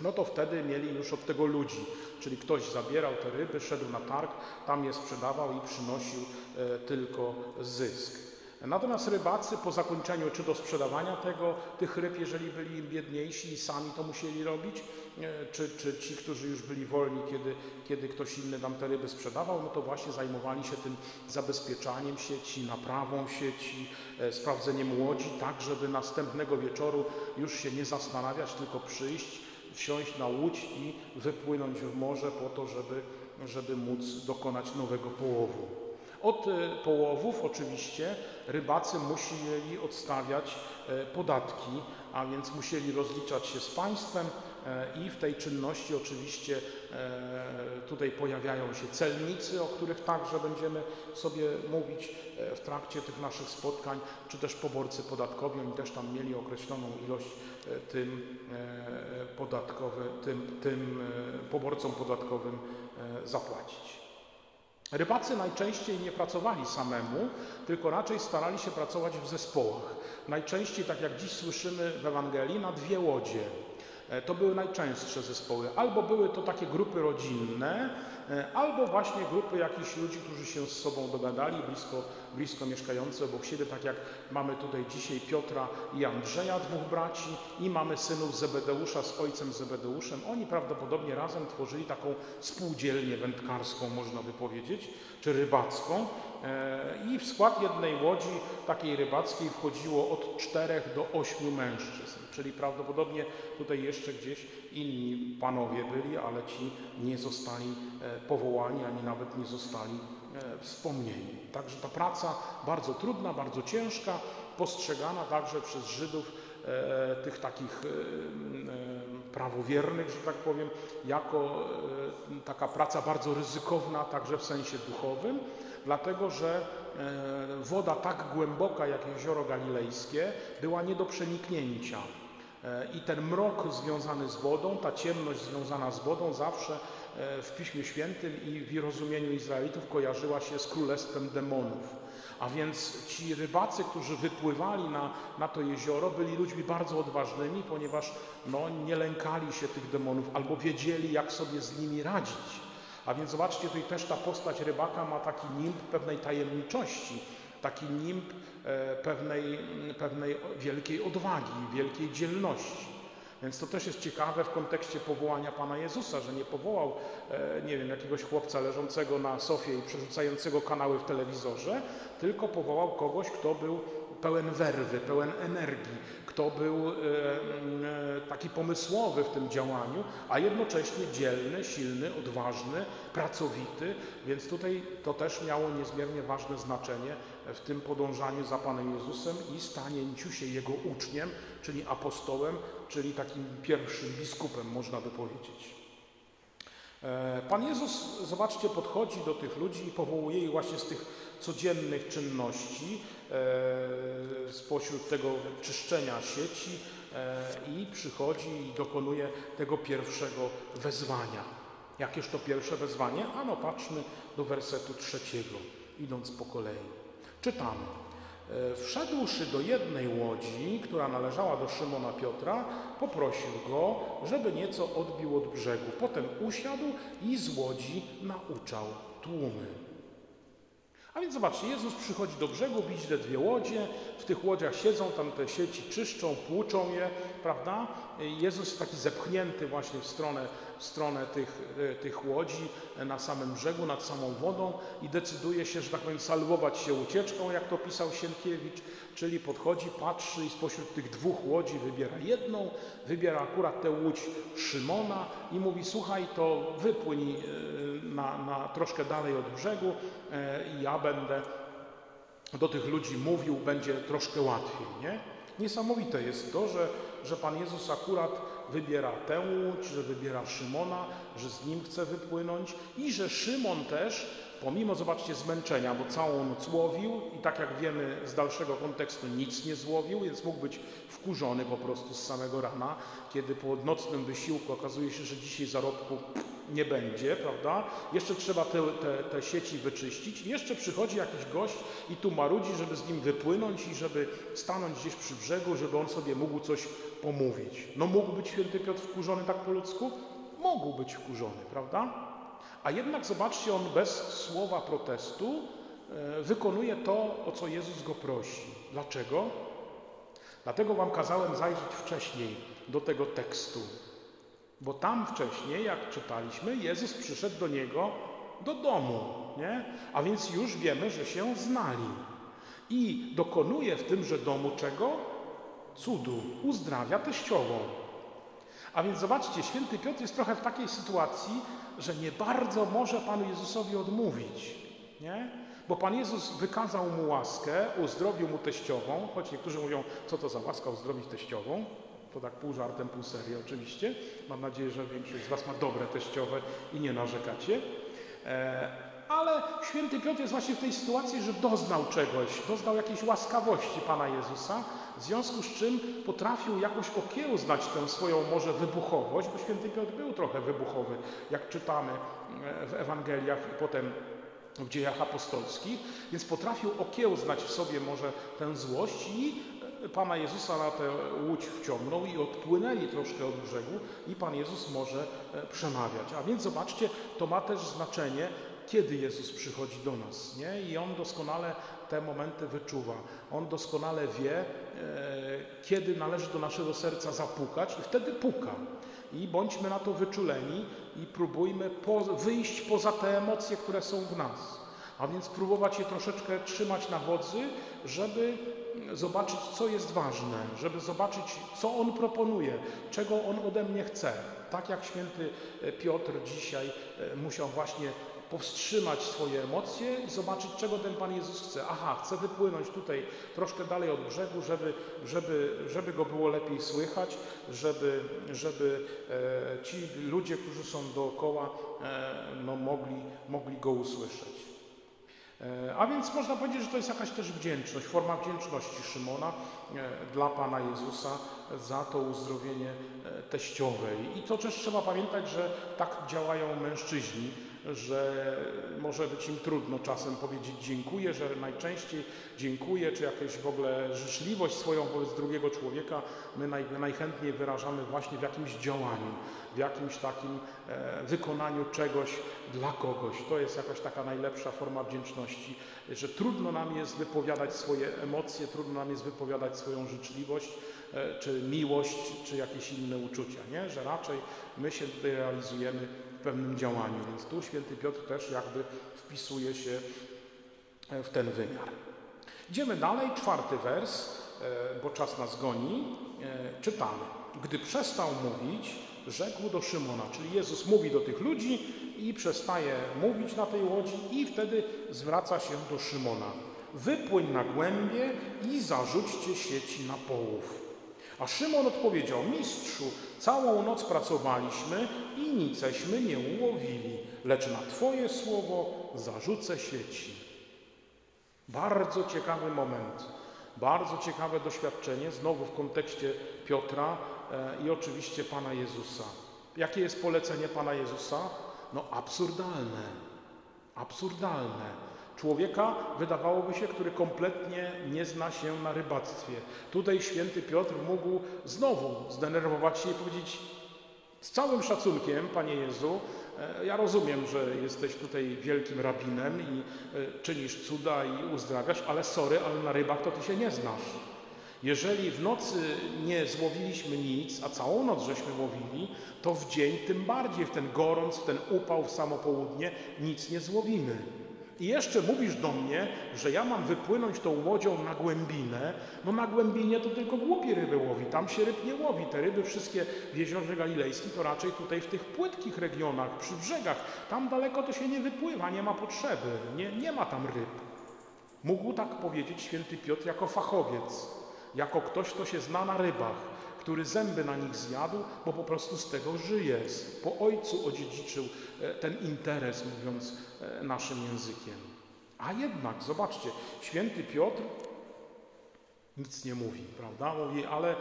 no to wtedy mieli już od tego ludzi, czyli ktoś zabierał te ryby, szedł na targ, tam je sprzedawał i przynosił e, tylko zysk. Natomiast rybacy po zakończeniu czy do sprzedawania tego, tych ryb, jeżeli byli biedniejsi i sami to musieli robić, e, czy, czy ci, którzy już byli wolni, kiedy, kiedy ktoś inny nam te ryby sprzedawał, no to właśnie zajmowali się tym zabezpieczaniem sieci, naprawą sieci, e, sprawdzeniem łodzi, tak żeby następnego wieczoru już się nie zastanawiać, tylko przyjść, wsiąść na łódź i wypłynąć w morze po to, żeby, żeby móc dokonać nowego połowu. Od e, połowów oczywiście rybacy musieli odstawiać e, podatki, a więc musieli rozliczać się z państwem e, i w tej czynności oczywiście tutaj pojawiają się celnicy, o których także będziemy sobie mówić w trakcie tych naszych spotkań, czy też poborcy podatkowi, oni też tam mieli określoną ilość tym, podatkowy, tym, tym poborcom podatkowym zapłacić. Rybacy najczęściej nie pracowali samemu, tylko raczej starali się pracować w zespołach. Najczęściej, tak jak dziś słyszymy w Ewangelii, na dwie łodzie. E, to były najczęstsze zespoły. Albo były to takie grupy rodzinne, albo właśnie grupy jakichś ludzi, którzy się z sobą dogadali, blisko, blisko mieszkający obok siebie, tak jak mamy tutaj dzisiaj Piotra i Andrzeja, dwóch braci, i mamy synów Zebedeusza z ojcem Zebedeuszem. Oni prawdopodobnie razem tworzyli taką spółdzielnię wędkarską, można by powiedzieć, czy rybacką. E, I w skład jednej łodzi takiej rybackiej wchodziło od czterech do ośmiu mężczyzn, czyli prawdopodobnie tutaj jeszcze gdzieś inni panowie byli, ale ci nie zostali e, powołani, ani nawet nie zostali e, wspomnieni. Także ta praca bardzo trudna, bardzo ciężka, postrzegana także przez Żydów, tych takich prawowiernych, że tak powiem, jako taka praca bardzo ryzykowna, także w sensie duchowym dlatego że e, woda tak głęboka jak jezioro galilejskie była nie do przeniknięcia. E, I ten mrok związany z wodą, ta ciemność związana z wodą zawsze e, w Piśmie Świętym i w rozumieniu Izraelitów kojarzyła się z królestwem demonów. A więc ci rybacy, którzy wypływali na, na to jezioro, byli ludźmi bardzo odważnymi, ponieważ no, nie lękali się tych demonów albo wiedzieli, jak sobie z nimi radzić. A więc zobaczcie, tutaj też ta postać rybaka ma taki nimb pewnej tajemniczości, taki nimb pewnej, pewnej wielkiej odwagi, wielkiej dzielności. Więc to też jest ciekawe w kontekście powołania Pana Jezusa, że nie powołał, e, nie wiem, jakiegoś chłopca leżącego na sofie i przerzucającego kanały w telewizorze, tylko powołał kogoś, kto był pełen werwy, pełen energii, kto był e, e, taki pomysłowy w tym działaniu, a jednocześnie dzielny, silny, odważny, pracowity, więc tutaj to też miało niezmiernie ważne znaczenie w tym podążaniu za Panem Jezusem i stanięciu się Jego uczniem, czyli apostołem, czyli takim pierwszym biskupem, można by powiedzieć. E, Pan Jezus, zobaczcie, podchodzi do tych ludzi i powołuje ich właśnie z tych codziennych czynności, e, spośród tego czyszczenia sieci e, i przychodzi i dokonuje tego pierwszego wezwania. Jakież to pierwsze wezwanie? Ano, patrzmy do wersetu trzeciego, idąc po kolei. Czytamy. E, wszedłszy do jednej łodzi, która należała do Szymona Piotra, poprosił go, żeby nieco odbił od brzegu. Potem usiadł i z łodzi nauczał tłumy. A więc zobaczcie, Jezus przychodzi do brzegu, widzi te dwie łodzie, w tych łodziach siedzą, tam te sieci czyszczą, płuczą je, prawda? Jezus taki zepchnięty właśnie w stronę, w stronę tych, e, tych łodzi e, na samym brzegu, nad samą wodą i decyduje się, że tak powiem, salwować się ucieczką, jak to pisał Sienkiewicz, czyli podchodzi, patrzy i spośród tych dwóch łodzi wybiera jedną, wybiera akurat tę łódź Szymona i mówi, słuchaj, to wypłyń e, na, na troszkę dalej od brzegu i ja będę do tych ludzi mówił, będzie troszkę łatwiej, nie? Niesamowite jest to, że, że Pan Jezus akurat wybiera tę łódź, że wybiera Szymona, że z nim chce wypłynąć i że Szymon też, pomimo, zobaczcie, zmęczenia, bo całą noc łowił i tak jak wiemy z dalszego kontekstu nic nie złowił, więc mógł być wkurzony po prostu z samego rana, kiedy po nocnym wysiłku okazuje się, że dzisiaj zarobku nie będzie, prawda? Jeszcze trzeba te, te, te sieci wyczyścić. I jeszcze przychodzi jakiś gość i tu marudzi, żeby z nim wypłynąć i żeby stanąć gdzieś przy brzegu, żeby on sobie mógł coś pomówić. No mógł być święty Piotr wkurzony tak po ludzku? Mógł być wkurzony, prawda? A jednak zobaczcie, on bez słowa protestu e, wykonuje to, o co Jezus go prosi. Dlaczego? Dlatego wam kazałem zajrzeć wcześniej do tego tekstu. Bo tam wcześniej, jak czytaliśmy, Jezus przyszedł do niego do domu, nie? A więc już wiemy, że się znali. I dokonuje w tymże domu czego? Cudu. Uzdrawia teściową. A więc zobaczcie, święty Piotr jest trochę w takiej sytuacji, że nie bardzo może Panu Jezusowi odmówić. Nie? Bo Pan Jezus wykazał mu łaskę, uzdrowił mu teściową, choć niektórzy mówią, co to za łaska uzdrowić teściową. To tak pół żartem, pół serio oczywiście. Mam nadzieję, że większość z Was ma dobre teściowe i nie narzekacie. E, ale święty Piotr jest właśnie w tej sytuacji, że doznał czegoś, doznał jakiejś łaskawości Pana Jezusa, w związku z czym potrafił jakoś okiełznać tę swoją może wybuchowość, bo święty Piotr był trochę wybuchowy, jak czytamy e, w Ewangeliach i potem w dziejach apostolskich, więc potrafił okiełznać w sobie może tę złość i Pana Jezusa na tę łódź wciągnął i odpłynęli troszkę od brzegu i Pan Jezus może e, przemawiać. A więc zobaczcie, to ma też znaczenie, kiedy Jezus przychodzi do nas. Nie? I On doskonale te momenty wyczuwa. On doskonale wie, e, kiedy należy do naszego serca zapukać i wtedy puka. I bądźmy na to wyczuleni i próbujmy po, wyjść poza te emocje, które są w nas. A więc próbować je troszeczkę trzymać na wodzy, żeby zobaczyć, co jest ważne, żeby zobaczyć, co On proponuje, czego On ode mnie chce. Tak jak święty Piotr dzisiaj e, musiał właśnie powstrzymać swoje emocje i zobaczyć, czego ten Pan Jezus chce. Aha, chce wypłynąć tutaj troszkę dalej od brzegu, żeby, żeby, żeby go było lepiej słychać, żeby, żeby e, ci ludzie, którzy są dookoła, e, no, mogli, mogli go usłyszeć. E, a więc można powiedzieć, że to jest jakaś też wdzięczność, forma wdzięczności Szymona e, dla Pana Jezusa za to uzdrowienie e, teściowej. I to też trzeba pamiętać, że tak działają mężczyźni że może być im trudno czasem powiedzieć dziękuję, że najczęściej dziękuję, czy jakąś w ogóle życzliwość swoją wobec drugiego człowieka my naj, najchętniej wyrażamy właśnie w jakimś działaniu, w jakimś takim e, wykonaniu czegoś dla kogoś. To jest jakaś taka najlepsza forma wdzięczności, że trudno nam jest wypowiadać swoje emocje, trudno nam jest wypowiadać swoją życzliwość, e, czy miłość, czy jakieś inne uczucia, nie? że raczej my się realizujemy pewnym działaniu. Więc tu święty Piotr też jakby wpisuje się e, w ten wymiar. Idziemy dalej, czwarty wers, e, bo czas nas goni. E, czytamy. Gdy przestał mówić, rzekł do Szymona, czyli Jezus mówi do tych ludzi i przestaje mówić na tej łodzi i wtedy zwraca się do Szymona. Wypłyń na głębie i zarzućcie sieci na połów. A Szymon odpowiedział, mistrzu, całą noc pracowaliśmy i niceśmy nie ułowili, lecz na Twoje słowo zarzucę sieci. Bardzo ciekawy moment, bardzo ciekawe doświadczenie, znowu w kontekście Piotra e, i oczywiście Pana Jezusa. Jakie jest polecenie Pana Jezusa? No absurdalne, absurdalne człowieka, wydawałoby się, który kompletnie nie zna się na rybactwie. Tutaj święty Piotr mógł znowu zdenerwować się i powiedzieć z całym szacunkiem, Panie Jezu, e, ja rozumiem, że jesteś tutaj wielkim rabinem i e, czynisz cuda i uzdrawiasz, ale sorry, ale na rybach to Ty się nie znasz. Jeżeli w nocy nie złowiliśmy nic, a całą noc żeśmy łowili, to w dzień tym bardziej, w ten gorąc, w ten upał, w samo południe nic nie złowimy. I jeszcze mówisz do mnie, że ja mam wypłynąć tą łodzią na głębinę. No na głębinie to tylko głupi ryby łowi, tam się ryb nie łowi. Te ryby wszystkie w jeziorze galilejskim to raczej tutaj w tych płytkich regionach, przy brzegach. Tam daleko to się nie wypływa, nie ma potrzeby, nie, nie ma tam ryb. Mógł tak powiedzieć święty Piotr jako fachowiec, jako ktoś, kto się zna na rybach który zęby na nich zjadł, bo po prostu z tego żyje. Po ojcu odziedziczył e, ten interes, mówiąc e, naszym językiem. A jednak, zobaczcie, święty Piotr nic nie mówi, prawda? Mówi, ale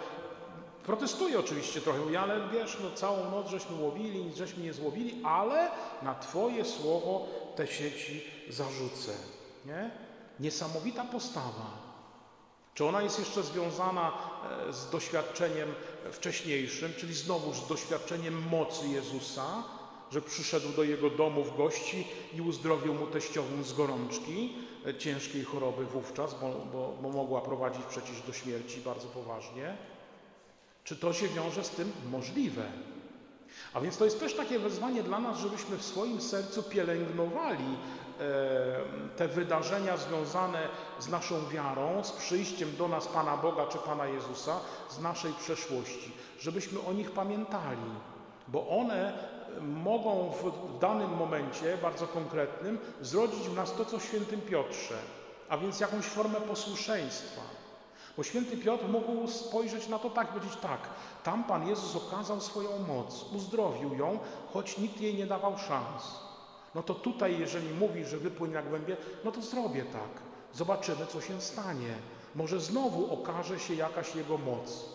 protestuje oczywiście trochę, mówi, ale wiesz, no całą noc żeśmy łowili, nic żeśmy nie złowili, ale na Twoje słowo te sieci zarzucę. Nie? Niesamowita postawa. Czy ona jest jeszcze związana e, z doświadczeniem wcześniejszym, czyli znowuż z doświadczeniem mocy Jezusa, że przyszedł do jego domu w gości i uzdrowił mu teściową z gorączki, e, ciężkiej choroby wówczas, bo, bo, bo mogła prowadzić przecież do śmierci bardzo poważnie? Czy to się wiąże z tym? Możliwe. A więc to jest też takie wezwanie dla nas, żebyśmy w swoim sercu pielęgnowali te wydarzenia związane z naszą wiarą, z przyjściem do nas Pana Boga czy Pana Jezusa z naszej przeszłości, żebyśmy o nich pamiętali, bo one mogą w danym momencie, bardzo konkretnym, zrodzić w nas to, co w świętym Piotrze, a więc jakąś formę posłuszeństwa. Bo święty Piotr mógł spojrzeć na to tak, powiedzieć tak, tam Pan Jezus okazał swoją moc, uzdrowił ją, choć nikt jej nie dawał szans. No to tutaj, jeżeli mówi, że wypłyń na głębie, no to zrobię tak. Zobaczymy, co się stanie. Może znowu okaże się jakaś Jego moc.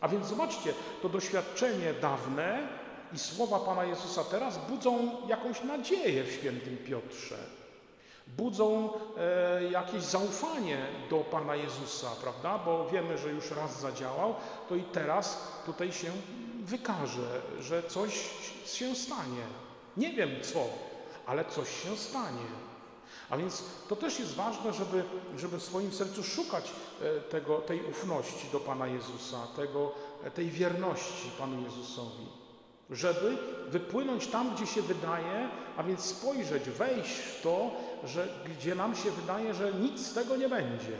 A więc zobaczcie, to doświadczenie dawne i słowa Pana Jezusa teraz budzą jakąś nadzieję w świętym Piotrze. Budzą e, jakieś zaufanie do Pana Jezusa, prawda? Bo wiemy, że już raz zadziałał, to i teraz tutaj się wykaże, że coś się stanie. Nie wiem co, ale coś się stanie. A więc to też jest ważne, żeby, żeby w swoim sercu szukać e, tego, tej ufności do Pana Jezusa, tego, e, tej wierności Panu Jezusowi. Żeby wypłynąć tam, gdzie się wydaje, a więc spojrzeć, wejść w to, że, gdzie nam się wydaje, że nic z tego nie będzie.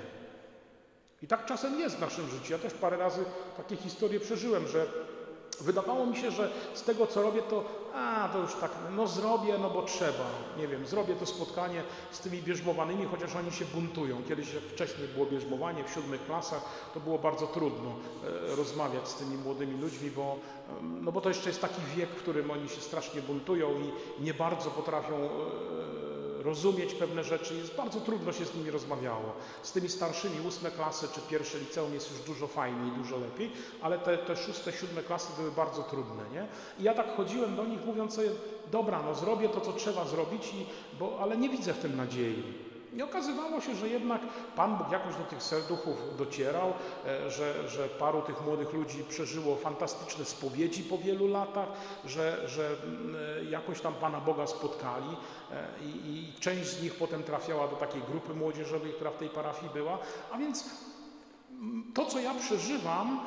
I tak czasem jest w naszym życiu. Ja też parę razy takie historie przeżyłem, że Wydawało mi się, że z tego co robię, to a, to już tak, no zrobię, no bo trzeba. Nie wiem, zrobię to spotkanie z tymi bierzmowanymi, chociaż oni się buntują. Kiedyś wcześniej było bierzmowanie w siódmych klasach, to było bardzo trudno e, rozmawiać z tymi młodymi ludźmi, bo, no bo to jeszcze jest taki wiek, w którym oni się strasznie buntują i nie bardzo potrafią e, rozumieć pewne rzeczy, jest bardzo trudno się z nimi rozmawiało. Z tymi starszymi, ósme klasy czy pierwsze liceum jest już dużo fajniej, dużo lepiej, ale te, te szóste, siódme klasy były bardzo trudne, nie? I ja tak chodziłem do nich mówiąc sobie, dobra, no zrobię to, co trzeba zrobić, i, bo, ale nie widzę w tym nadziei. I okazywało się, że jednak Pan Bóg jakoś do tych serduchów docierał, e, że, że paru tych młodych ludzi przeżyło fantastyczne spowiedzi po wielu latach, że, że mm, e, jakoś tam Pana Boga spotkali e, i, i część z nich potem trafiała do takiej grupy młodzieżowej, która w tej parafii była. A więc mm, to, co ja przeżywam,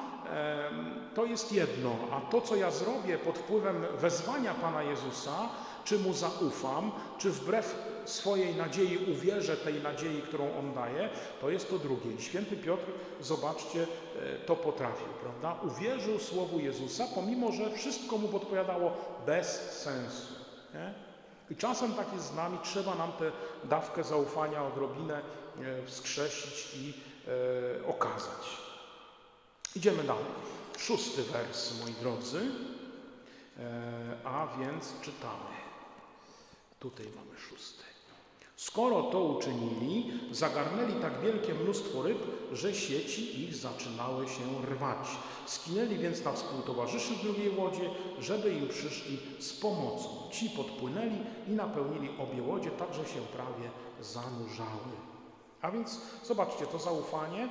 to jest jedno, a to, co ja zrobię pod wpływem wezwania Pana Jezusa, czy Mu zaufam, czy wbrew swojej nadziei uwierzę tej nadziei, którą On daje, to jest to drugie. I święty Piotr, zobaczcie, e, to potrafił, prawda? Uwierzył słowu Jezusa, pomimo, że wszystko mu podpowiadało bez sensu. Nie? I czasem tak jest z nami, trzeba nam tę dawkę zaufania odrobinę e, wskrzesić i e, okazać. Idziemy dalej. Szósty wers, moi drodzy, e, a więc czytamy. Tutaj mamy szósty. Skoro to uczynili, zagarnęli tak wielkie mnóstwo ryb, że sieci ich zaczynały się rwać. Skinęli więc na współtowarzyszy drugiej łodzie, żeby im przyszli z pomocą. Ci podpłynęli i napełnili obie łodzie, tak że się prawie zanurzały. A więc zobaczcie, to zaufanie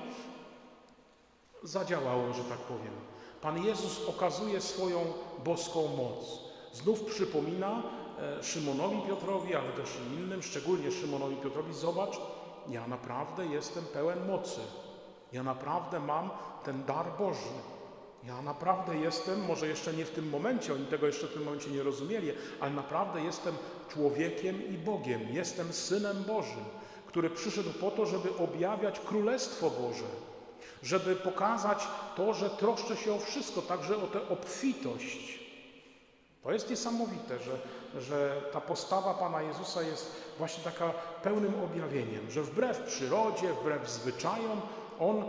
zadziałało, że tak powiem. Pan Jezus okazuje swoją boską moc. Znów przypomina, Szymonowi Piotrowi, ale też innym, szczególnie Szymonowi Piotrowi, zobacz, ja naprawdę jestem pełen mocy. Ja naprawdę mam ten dar Boży. Ja naprawdę jestem, może jeszcze nie w tym momencie, oni tego jeszcze w tym momencie nie rozumieli, ale naprawdę jestem człowiekiem i Bogiem. Jestem synem Bożym, który przyszedł po to, żeby objawiać Królestwo Boże, żeby pokazać to, że troszczę się o wszystko, także o tę obfitość. To jest niesamowite, że że ta postawa Pana Jezusa jest właśnie taka pełnym objawieniem, że wbrew przyrodzie, wbrew zwyczajom, On e,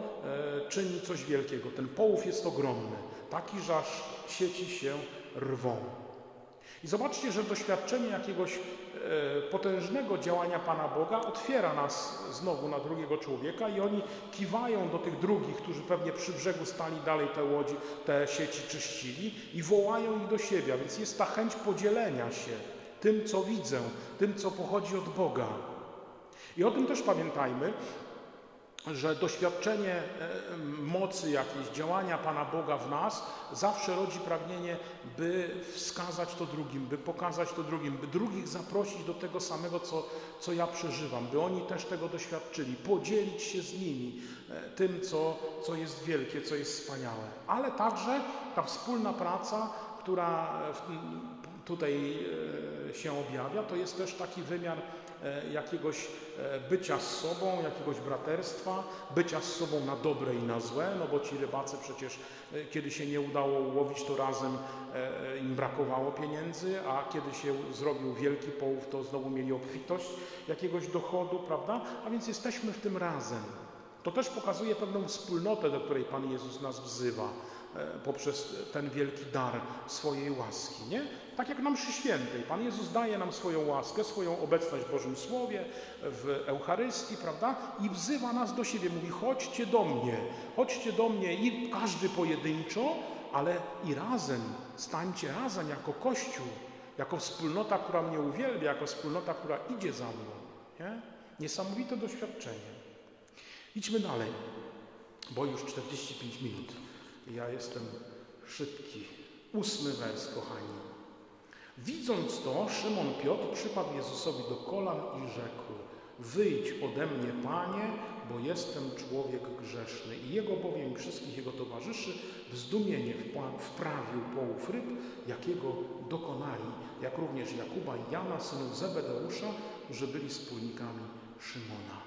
czyni coś wielkiego. Ten połów jest ogromny, taki, że aż sieci się rwą. I zobaczcie, że doświadczenie jakiegoś potężnego działania Pana Boga otwiera nas znowu na drugiego człowieka i oni kiwają do tych drugich, którzy pewnie przy brzegu stali dalej te łodzi, te sieci czyścili i wołają ich do siebie, więc jest ta chęć podzielenia się tym, co widzę, tym, co pochodzi od Boga. I o tym też pamiętajmy, że doświadczenie e, mocy jakiejś, działania Pana Boga w nas zawsze rodzi pragnienie, by wskazać to drugim, by pokazać to drugim, by drugich zaprosić do tego samego, co, co ja przeżywam, by oni też tego doświadczyli, podzielić się z nimi e, tym, co, co jest wielkie, co jest wspaniałe. Ale także ta wspólna praca, która tutaj e, się objawia, to jest też taki wymiar jakiegoś e, bycia z sobą, jakiegoś braterstwa, bycia z sobą na dobre i na złe, no bo ci rybacy przecież, e, kiedy się nie udało łowić, to razem im brakowało pieniędzy, a kiedy się zrobił wielki połów, to znowu mieli obfitość jakiegoś dochodu, prawda? A więc jesteśmy w tym razem. To też pokazuje pewną wspólnotę, do której Pan Jezus nas wzywa poprzez ten wielki dar swojej łaski, nie? Tak jak na mszy świętej. Pan Jezus daje nam swoją łaskę, swoją obecność w Bożym Słowie, w Eucharystii, prawda? I wzywa nas do siebie. Mówi, chodźcie do mnie, chodźcie do mnie i każdy pojedynczo, ale i razem, stańcie razem jako Kościół, jako wspólnota, która mnie uwielbia, jako wspólnota, która idzie za mną. Nie? Niesamowite doświadczenie. Idźmy dalej, bo już 45 minut. Ja jestem szybki. Ósmy wers, kochani. Widząc to, Szymon Piotr przypadł Jezusowi do kolan i rzekł: Wyjdź ode mnie, Panie, bo jestem człowiek grzeszny. I jego bowiem wszystkich jego towarzyszy w zdumienie wprawił połów ryb, jakiego dokonali, jak również Jakuba i Jana, synów Zebedeusza, którzy byli wspólnikami Szymona.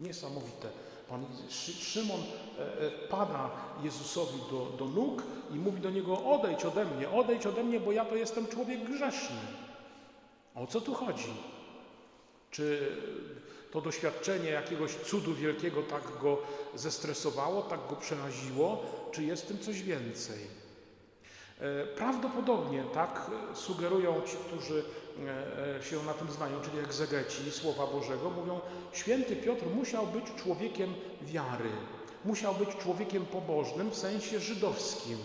Niesamowite. Pan Szymon e, e, pada Jezusowi do, do nóg i mówi do niego: Odejdź ode mnie, odejdź ode mnie, bo ja to jestem człowiek grzeszny. O co tu chodzi? Czy to doświadczenie jakiegoś cudu wielkiego tak go zestresowało, tak go przeraziło, czy jest tym coś więcej? E, prawdopodobnie tak sugerują ci, którzy się na tym znają, czyli egzegeci Słowa Bożego, mówią, święty Piotr musiał być człowiekiem wiary, musiał być człowiekiem pobożnym w sensie żydowskim.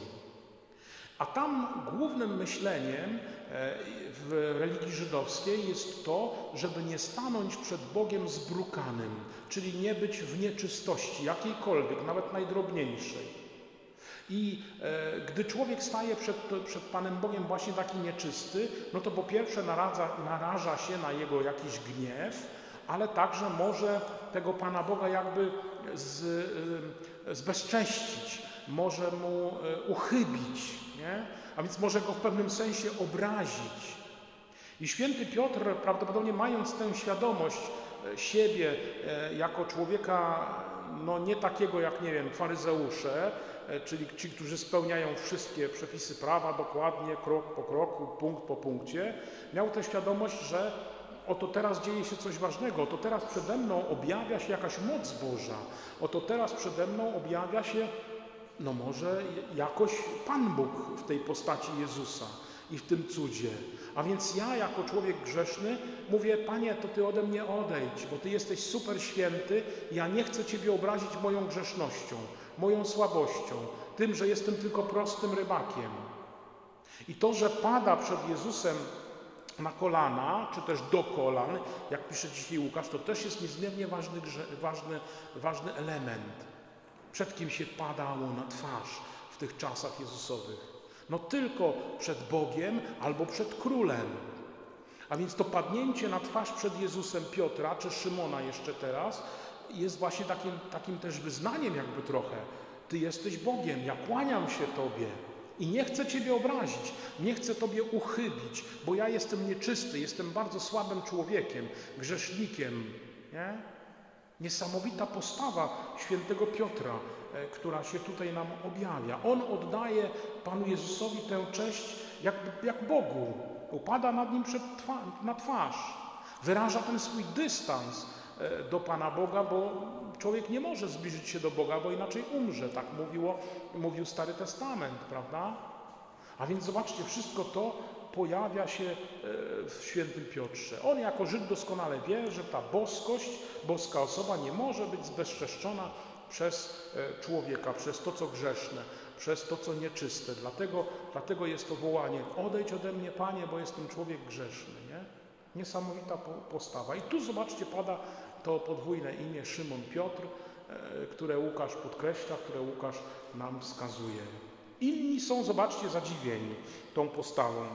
A tam głównym myśleniem w religii żydowskiej jest to, żeby nie stanąć przed Bogiem zbrukanym, czyli nie być w nieczystości jakiejkolwiek, nawet najdrobniejszej. I e, gdy człowiek staje przed, przed Panem Bogiem właśnie taki nieczysty, no to po pierwsze naradza, naraża się na Jego jakiś gniew, ale także może tego Pana Boga jakby z, e, zbezcześcić, może mu e, uchybić, nie? a więc może go w pewnym sensie obrazić. I święty Piotr, prawdopodobnie mając tę świadomość e, siebie jako człowieka, no nie takiego jak, nie wiem, faryzeusze, E, czyli ci, którzy spełniają wszystkie przepisy prawa dokładnie, krok po kroku, punkt po punkcie, miał tę świadomość, że oto teraz dzieje się coś ważnego, oto teraz przede mną objawia się jakaś moc Boża, oto teraz przede mną objawia się, no może jakoś Pan Bóg w tej postaci Jezusa i w tym cudzie. A więc ja, jako człowiek grzeszny, mówię: Panie, to ty ode mnie odejdź, bo ty jesteś super święty. Ja nie chcę Ciebie obrazić moją grzesznością moją słabością, tym, że jestem tylko prostym rybakiem. I to, że pada przed Jezusem na kolana, czy też do kolan, jak pisze dzisiaj Łukasz, to też jest niezmiernie ważny, ważny, ważny element. Przed kim się padało na twarz w tych czasach Jezusowych? No tylko przed Bogiem albo przed królem. A więc to padnięcie na twarz przed Jezusem Piotra, czy Szymona jeszcze teraz, jest właśnie takim, takim też wyznaniem jakby trochę. Ty jesteś Bogiem, ja kłaniam się Tobie i nie chcę Ciebie obrazić, nie chcę Tobie uchybić, bo ja jestem nieczysty, jestem bardzo słabym człowiekiem, grzesznikiem. Nie? Niesamowita postawa świętego Piotra, e, która się tutaj nam objawia. On oddaje Panu Jezusowi tę cześć jak, jak Bogu. Upada nad nim przed twa na twarz. Wyraża ten swój dystans E, do Pana Boga, bo człowiek nie może zbliżyć się do Boga, bo inaczej umrze. Tak mówiło, mówił Stary Testament, prawda? A więc zobaczcie, wszystko to pojawia się e, w świętym Piotrze. On jako Żyd doskonale wie, że ta boskość, boska osoba nie może być zbezczeszczona przez e, człowieka, przez to, co grzeszne, przez to, co nieczyste. Dlatego, dlatego jest to wołanie: odejdź ode mnie, Panie, bo jestem człowiek grzeszny. Nie? Niesamowita postawa. I tu zobaczcie, pada to podwójne imię Szymon Piotr, e, które Łukasz podkreśla, które Łukasz nam wskazuje. Inni są, zobaczcie, zadziwieni tą postawą.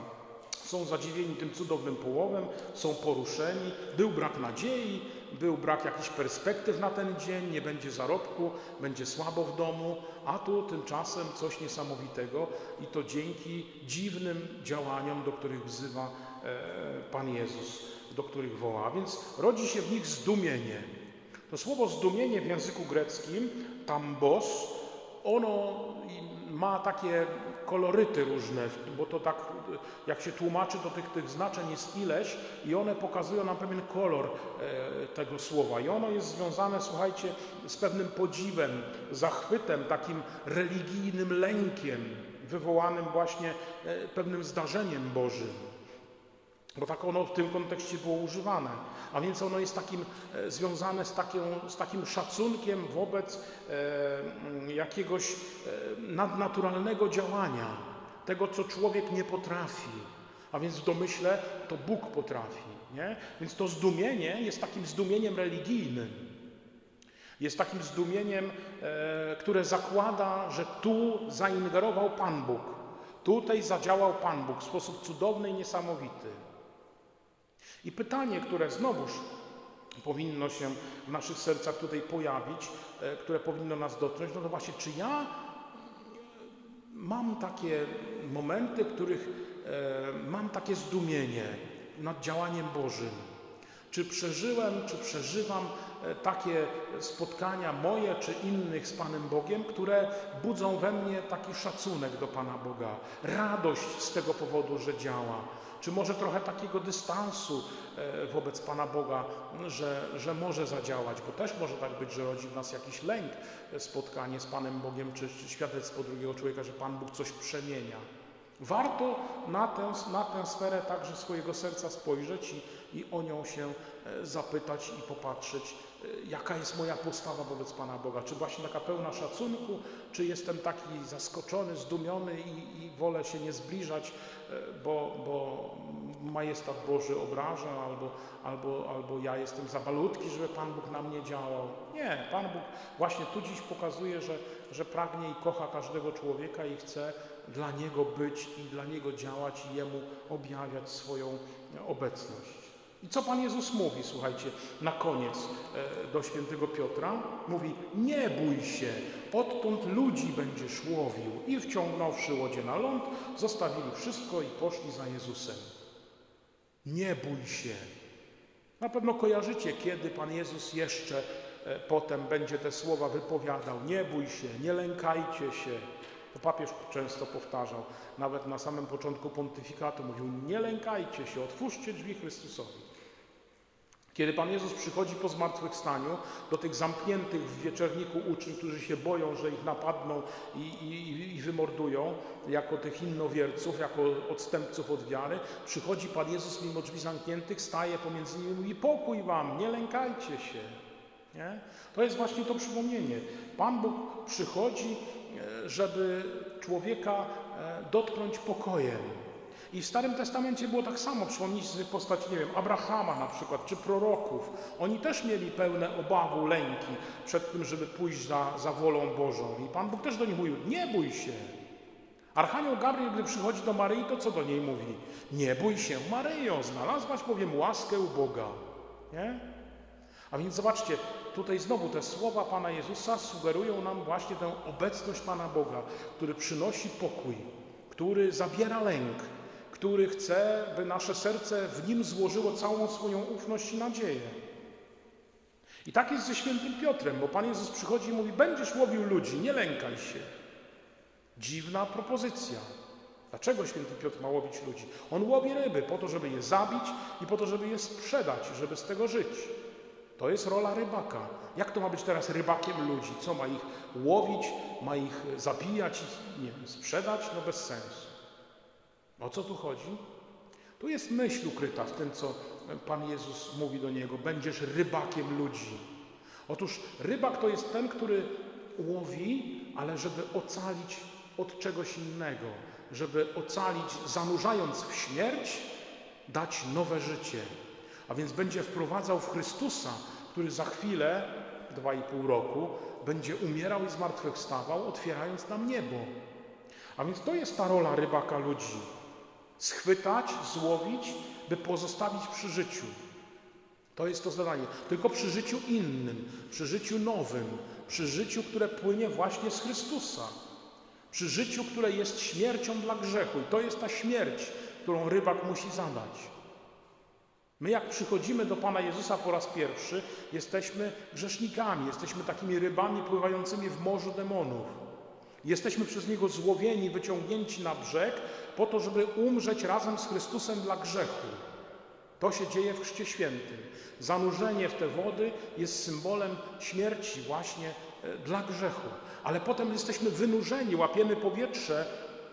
Są zadziwieni tym cudownym połowem, są poruszeni. Był brak nadziei, był brak jakichś perspektyw na ten dzień, nie będzie zarobku, będzie słabo w domu, a tu tymczasem coś niesamowitego i to dzięki dziwnym działaniom, do których wzywa e, Pan Jezus do których woła. Więc rodzi się w nich zdumienie. To słowo zdumienie w języku greckim, tambos, ono ma takie koloryty różne, bo to tak, jak się tłumaczy, to tych, tych znaczeń jest ileś i one pokazują nam pewien kolor e, tego słowa. I ono jest związane, słuchajcie, z pewnym podziwem, zachwytem, takim religijnym lękiem, wywołanym właśnie e, pewnym zdarzeniem Bożym bo tak ono w tym kontekście było używane. A więc ono jest takim, e, związane z, z takim szacunkiem wobec e, jakiegoś e, nadnaturalnego działania, tego, co człowiek nie potrafi. A więc w domyśle to Bóg potrafi. Nie? Więc to zdumienie jest takim zdumieniem religijnym. Jest takim zdumieniem, e, które zakłada, że tu zaingerował Pan Bóg. Tutaj zadziałał Pan Bóg w sposób cudowny i niesamowity. I pytanie, które znowuż powinno się w naszych sercach tutaj pojawić, e, które powinno nas dotknąć, no to właśnie, czy ja mam takie momenty, w których e, mam takie zdumienie nad działaniem Bożym. Czy przeżyłem, czy przeżywam e, takie spotkania moje czy innych z Panem Bogiem, które budzą we mnie taki szacunek do Pana Boga, radość z tego powodu, że działa, czy może trochę takiego dystansu e, wobec Pana Boga, że, że może zadziałać, bo też może tak być, że rodzi w nas jakiś lęk, e, spotkanie z Panem Bogiem, czy, czy świadectwo drugiego człowieka, że Pan Bóg coś przemienia. Warto na tę, na tę sferę także swojego serca spojrzeć i, i o nią się e, zapytać i popatrzeć, jaka jest moja postawa wobec Pana Boga. Czy właśnie taka pełna szacunku, czy jestem taki zaskoczony, zdumiony i, i wolę się nie zbliżać, bo, bo majestat Boży obraża, albo, albo, albo ja jestem za malutki, żeby Pan Bóg na mnie działał. Nie, Pan Bóg właśnie tu dziś pokazuje, że, że pragnie i kocha każdego człowieka i chce dla Niego być i dla Niego działać i Jemu objawiać swoją obecność. I co Pan Jezus mówi, słuchajcie, na koniec e, do świętego Piotra? Mówi, nie bój się, odtąd ludzi będziesz łowił. I wciągnąwszy łodzie na ląd, zostawili wszystko i poszli za Jezusem. Nie bój się. Na pewno kojarzycie, kiedy Pan Jezus jeszcze e, potem będzie te słowa wypowiadał. Nie bój się, nie lękajcie się. To papież często powtarzał. Nawet na samym początku pontyfikatu mówił, nie lękajcie się, otwórzcie drzwi Chrystusowi. Kiedy Pan Jezus przychodzi po zmartwychwstaniu do tych zamkniętych w wieczerniku uczniów, którzy się boją, że ich napadną i, i, i wymordują, jako tych innowierców, jako odstępców od wiary, przychodzi Pan Jezus mimo drzwi zamkniętych, staje pomiędzy nimi i mówi pokój wam, nie lękajcie się. Nie? To jest właśnie to przypomnienie. Pan Bóg przychodzi, e, żeby człowieka e, dotknąć pokojem. I w Starym Testamencie było tak samo. Przypomnijcie postać, nie wiem, Abrahama na przykład, czy proroków. Oni też mieli pełne obawu, lęki przed tym, żeby pójść za, za wolą Bożą. I Pan Bóg też do nich mówił, nie bój się. Archanioł Gabriel, gdy przychodzi do Maryi, to co do niej mówi? Nie bój się, Maryjo, znalazłaś bowiem łaskę u Boga. Nie? A więc zobaczcie, tutaj znowu te słowa Pana Jezusa sugerują nam właśnie tę obecność Pana Boga, który przynosi pokój, który zabiera lęk, który chce, by nasze serce w nim złożyło całą swoją ufność i nadzieję. I tak jest ze świętym Piotrem, bo Pan Jezus przychodzi i mówi: Będziesz łowił ludzi, nie lękaj się. Dziwna propozycja. Dlaczego święty Piotr ma łowić ludzi? On łowi ryby po to, żeby je zabić i po to, żeby je sprzedać, żeby z tego żyć. To jest rola rybaka. Jak to ma być teraz rybakiem ludzi? Co ma ich łowić, ma ich zabijać nie wiem, sprzedać? No bez sensu. O co tu chodzi? Tu jest myśl ukryta w tym, co Pan Jezus mówi do niego: Będziesz rybakiem ludzi. Otóż rybak to jest ten, który łowi, ale żeby ocalić od czegoś innego, żeby ocalić, zanurzając w śmierć, dać nowe życie. A więc będzie wprowadzał w Chrystusa, który za chwilę, dwa i pół roku, będzie umierał i zmartwychwstawał, otwierając nam niebo. A więc to jest ta rola rybaka ludzi. Schwytać, złowić, by pozostawić przy życiu. To jest to zadanie. Tylko przy życiu innym, przy życiu nowym, przy życiu, które płynie właśnie z Chrystusa. Przy życiu, które jest śmiercią dla grzechu. I to jest ta śmierć, którą rybak musi zadać. My, jak przychodzimy do Pana Jezusa po raz pierwszy, jesteśmy grzesznikami, jesteśmy takimi rybami pływającymi w morzu demonów. Jesteśmy przez Niego złowieni, wyciągnięci na brzeg, po to, żeby umrzeć razem z Chrystusem dla grzechu. To się dzieje w Chrzcie Świętym. Zanurzenie w te wody jest symbolem śmierci właśnie e, dla grzechu. Ale potem jesteśmy wynurzeni, łapiemy powietrze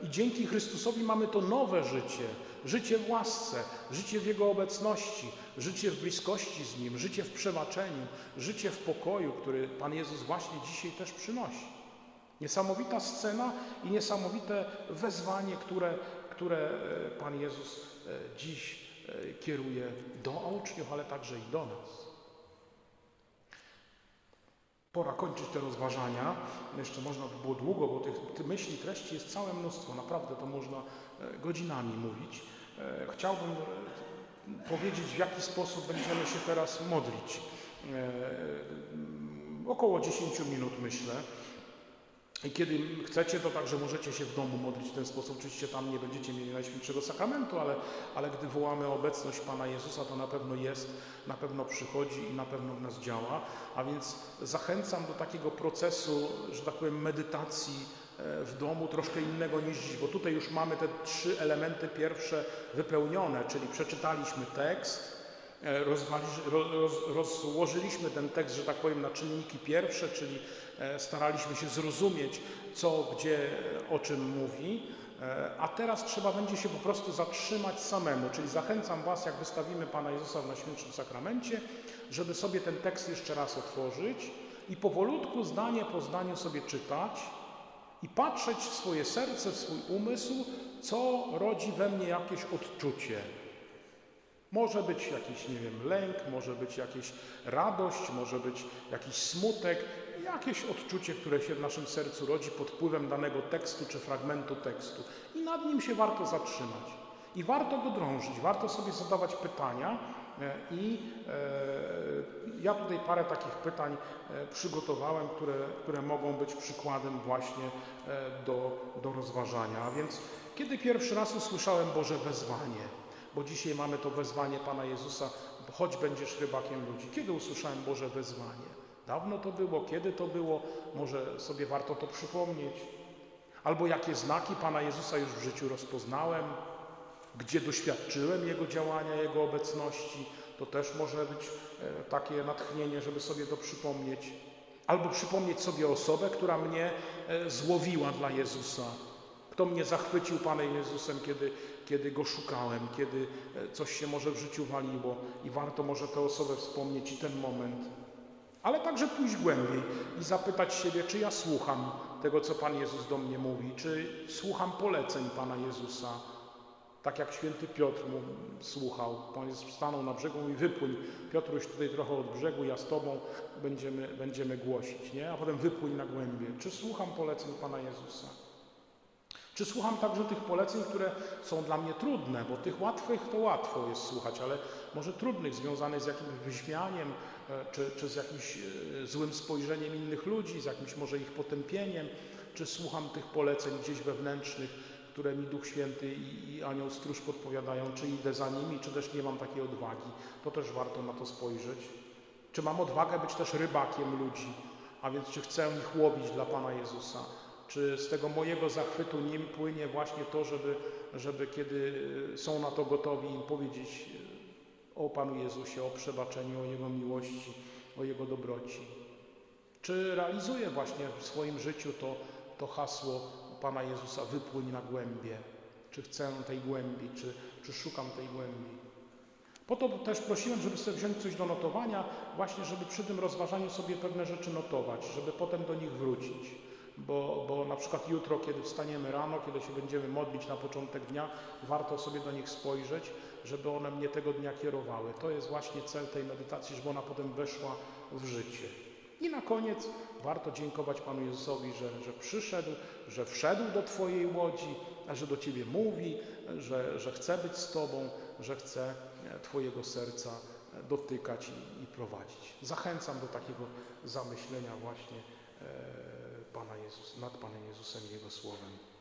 i dzięki Chrystusowi mamy to nowe życie. Życie w łasce, życie w Jego obecności, życie w bliskości z Nim, życie w przebaczeniu, życie w pokoju, który Pan Jezus właśnie dzisiaj też przynosi. Niesamowita scena i niesamowite wezwanie, które, które e, Pan Jezus e, dziś e, kieruje do uczniów, ale także i do nas. Pora kończyć te rozważania. Jeszcze można by było długo, bo tych, myśli, treści jest całe mnóstwo. Naprawdę to można godzinami mówić. Chciałbym powiedzieć, w jaki sposób będziemy się teraz modlić. Około 10 minut myślę. I kiedy chcecie, to także możecie się w domu modlić w ten sposób. Oczywiście tam nie będziecie mieli Najświętszego Sakramentu, ale, ale gdy wołamy obecność Pana Jezusa, to na pewno jest, na pewno przychodzi i na pewno w nas działa. A więc zachęcam do takiego procesu, że tak powiem, medytacji e, w domu troszkę innego niż dziś, bo tutaj już mamy te trzy elementy pierwsze wypełnione, czyli przeczytaliśmy tekst, rozłożyliśmy ten tekst, że tak powiem, na czynniki pierwsze, czyli e, staraliśmy się zrozumieć, co, gdzie, o czym mówi, e, a teraz trzeba będzie się po prostu zatrzymać samemu, czyli zachęcam Was, jak wystawimy Pana Jezusa w Najświętszym Sakramencie, żeby sobie ten tekst jeszcze raz otworzyć i powolutku, zdanie po zdaniu sobie czytać i patrzeć w swoje serce, w swój umysł, co rodzi we mnie jakieś odczucie. Może być jakiś, nie wiem, lęk, może być jakaś radość, może być jakiś smutek, jakieś odczucie, które się w naszym sercu rodzi pod wpływem danego tekstu czy fragmentu tekstu. I nad nim się warto zatrzymać. I warto go drążyć, warto sobie zadawać pytania. e, I e, ja tutaj parę takich pytań e, przygotowałem, które, które mogą być przykładem właśnie e, do, do rozważania. A więc kiedy pierwszy raz usłyszałem Boże wezwanie? Bo dzisiaj mamy to wezwanie Pana Jezusa, choć będziesz rybakiem ludzi. Kiedy usłyszałem Boże wezwanie? Dawno to było, kiedy to było? Może sobie warto to przypomnieć. Albo jakie znaki Pana Jezusa już w życiu rozpoznałem, gdzie doświadczyłem Jego działania, Jego obecności. To też może być e, takie natchnienie, żeby sobie to przypomnieć. Albo przypomnieć sobie osobę, która mnie e, złowiła dla Jezusa. Kto mnie zachwycił Panem Jezusem, kiedy, kiedy Go szukałem, kiedy e, coś się może w życiu waliło i warto może tę osobę wspomnieć i ten moment. Ale także pójść głębiej i zapytać siebie, czy ja słucham tego, co Pan Jezus do mnie mówi, czy słucham poleceń Pana Jezusa, tak jak święty Piotr mu słuchał. Pan Jezus stanął na brzegu i wypłyń. Piotruś tutaj trochę od brzegu, ja z Tobą będziemy, będziemy głosić, nie? A potem wypłyń na głębie. Czy słucham poleceń Pana Jezusa? Czy słucham także tych poleceń, które są dla mnie trudne, bo tych łatwych to łatwo jest słuchać, ale może trudnych, związanych z jakimś wyśmianiem, e, czy, czy z jakimś e, złym spojrzeniem innych ludzi, z jakimś może ich potępieniem, czy słucham tych poleceń gdzieś wewnętrznych, które mi Duch Święty i, i Anioł Stróż podpowiadają, czy idę za nimi, czy też nie mam takiej odwagi. To też warto na to spojrzeć. Czy mam odwagę być też rybakiem ludzi, a więc czy chcę ich łowić dla Pana Jezusa. Czy z tego mojego zachwytu nim płynie właśnie to, żeby, żeby kiedy są na to gotowi im powiedzieć o Panu Jezusie, o przebaczeniu, o Jego miłości, o Jego dobroci? Czy realizuję właśnie w swoim życiu to, to hasło Pana Jezusa, wypłyń na głębie? Czy chcę tej głębi, czy, czy szukam tej głębi? Po to też prosiłem, żeby sobie wziąć coś do notowania, właśnie żeby przy tym rozważaniu sobie pewne rzeczy notować, żeby potem do nich wrócić bo, bo na przykład jutro, kiedy wstaniemy rano, kiedy się będziemy modlić na początek dnia, warto sobie do nich spojrzeć, żeby one mnie tego dnia kierowały. To jest właśnie cel tej medytacji, żeby ona potem weszła w życie. I na koniec warto dziękować Panu Jezusowi, że, że przyszedł, że wszedł do Twojej łodzi, że do Ciebie mówi, że, że chce być z Tobą, że chce Twojego serca dotykać i, i prowadzić. Zachęcam do takiego zamyślenia właśnie. E, Pana Jezus, nad Panem Jezusem i Jego Słowem.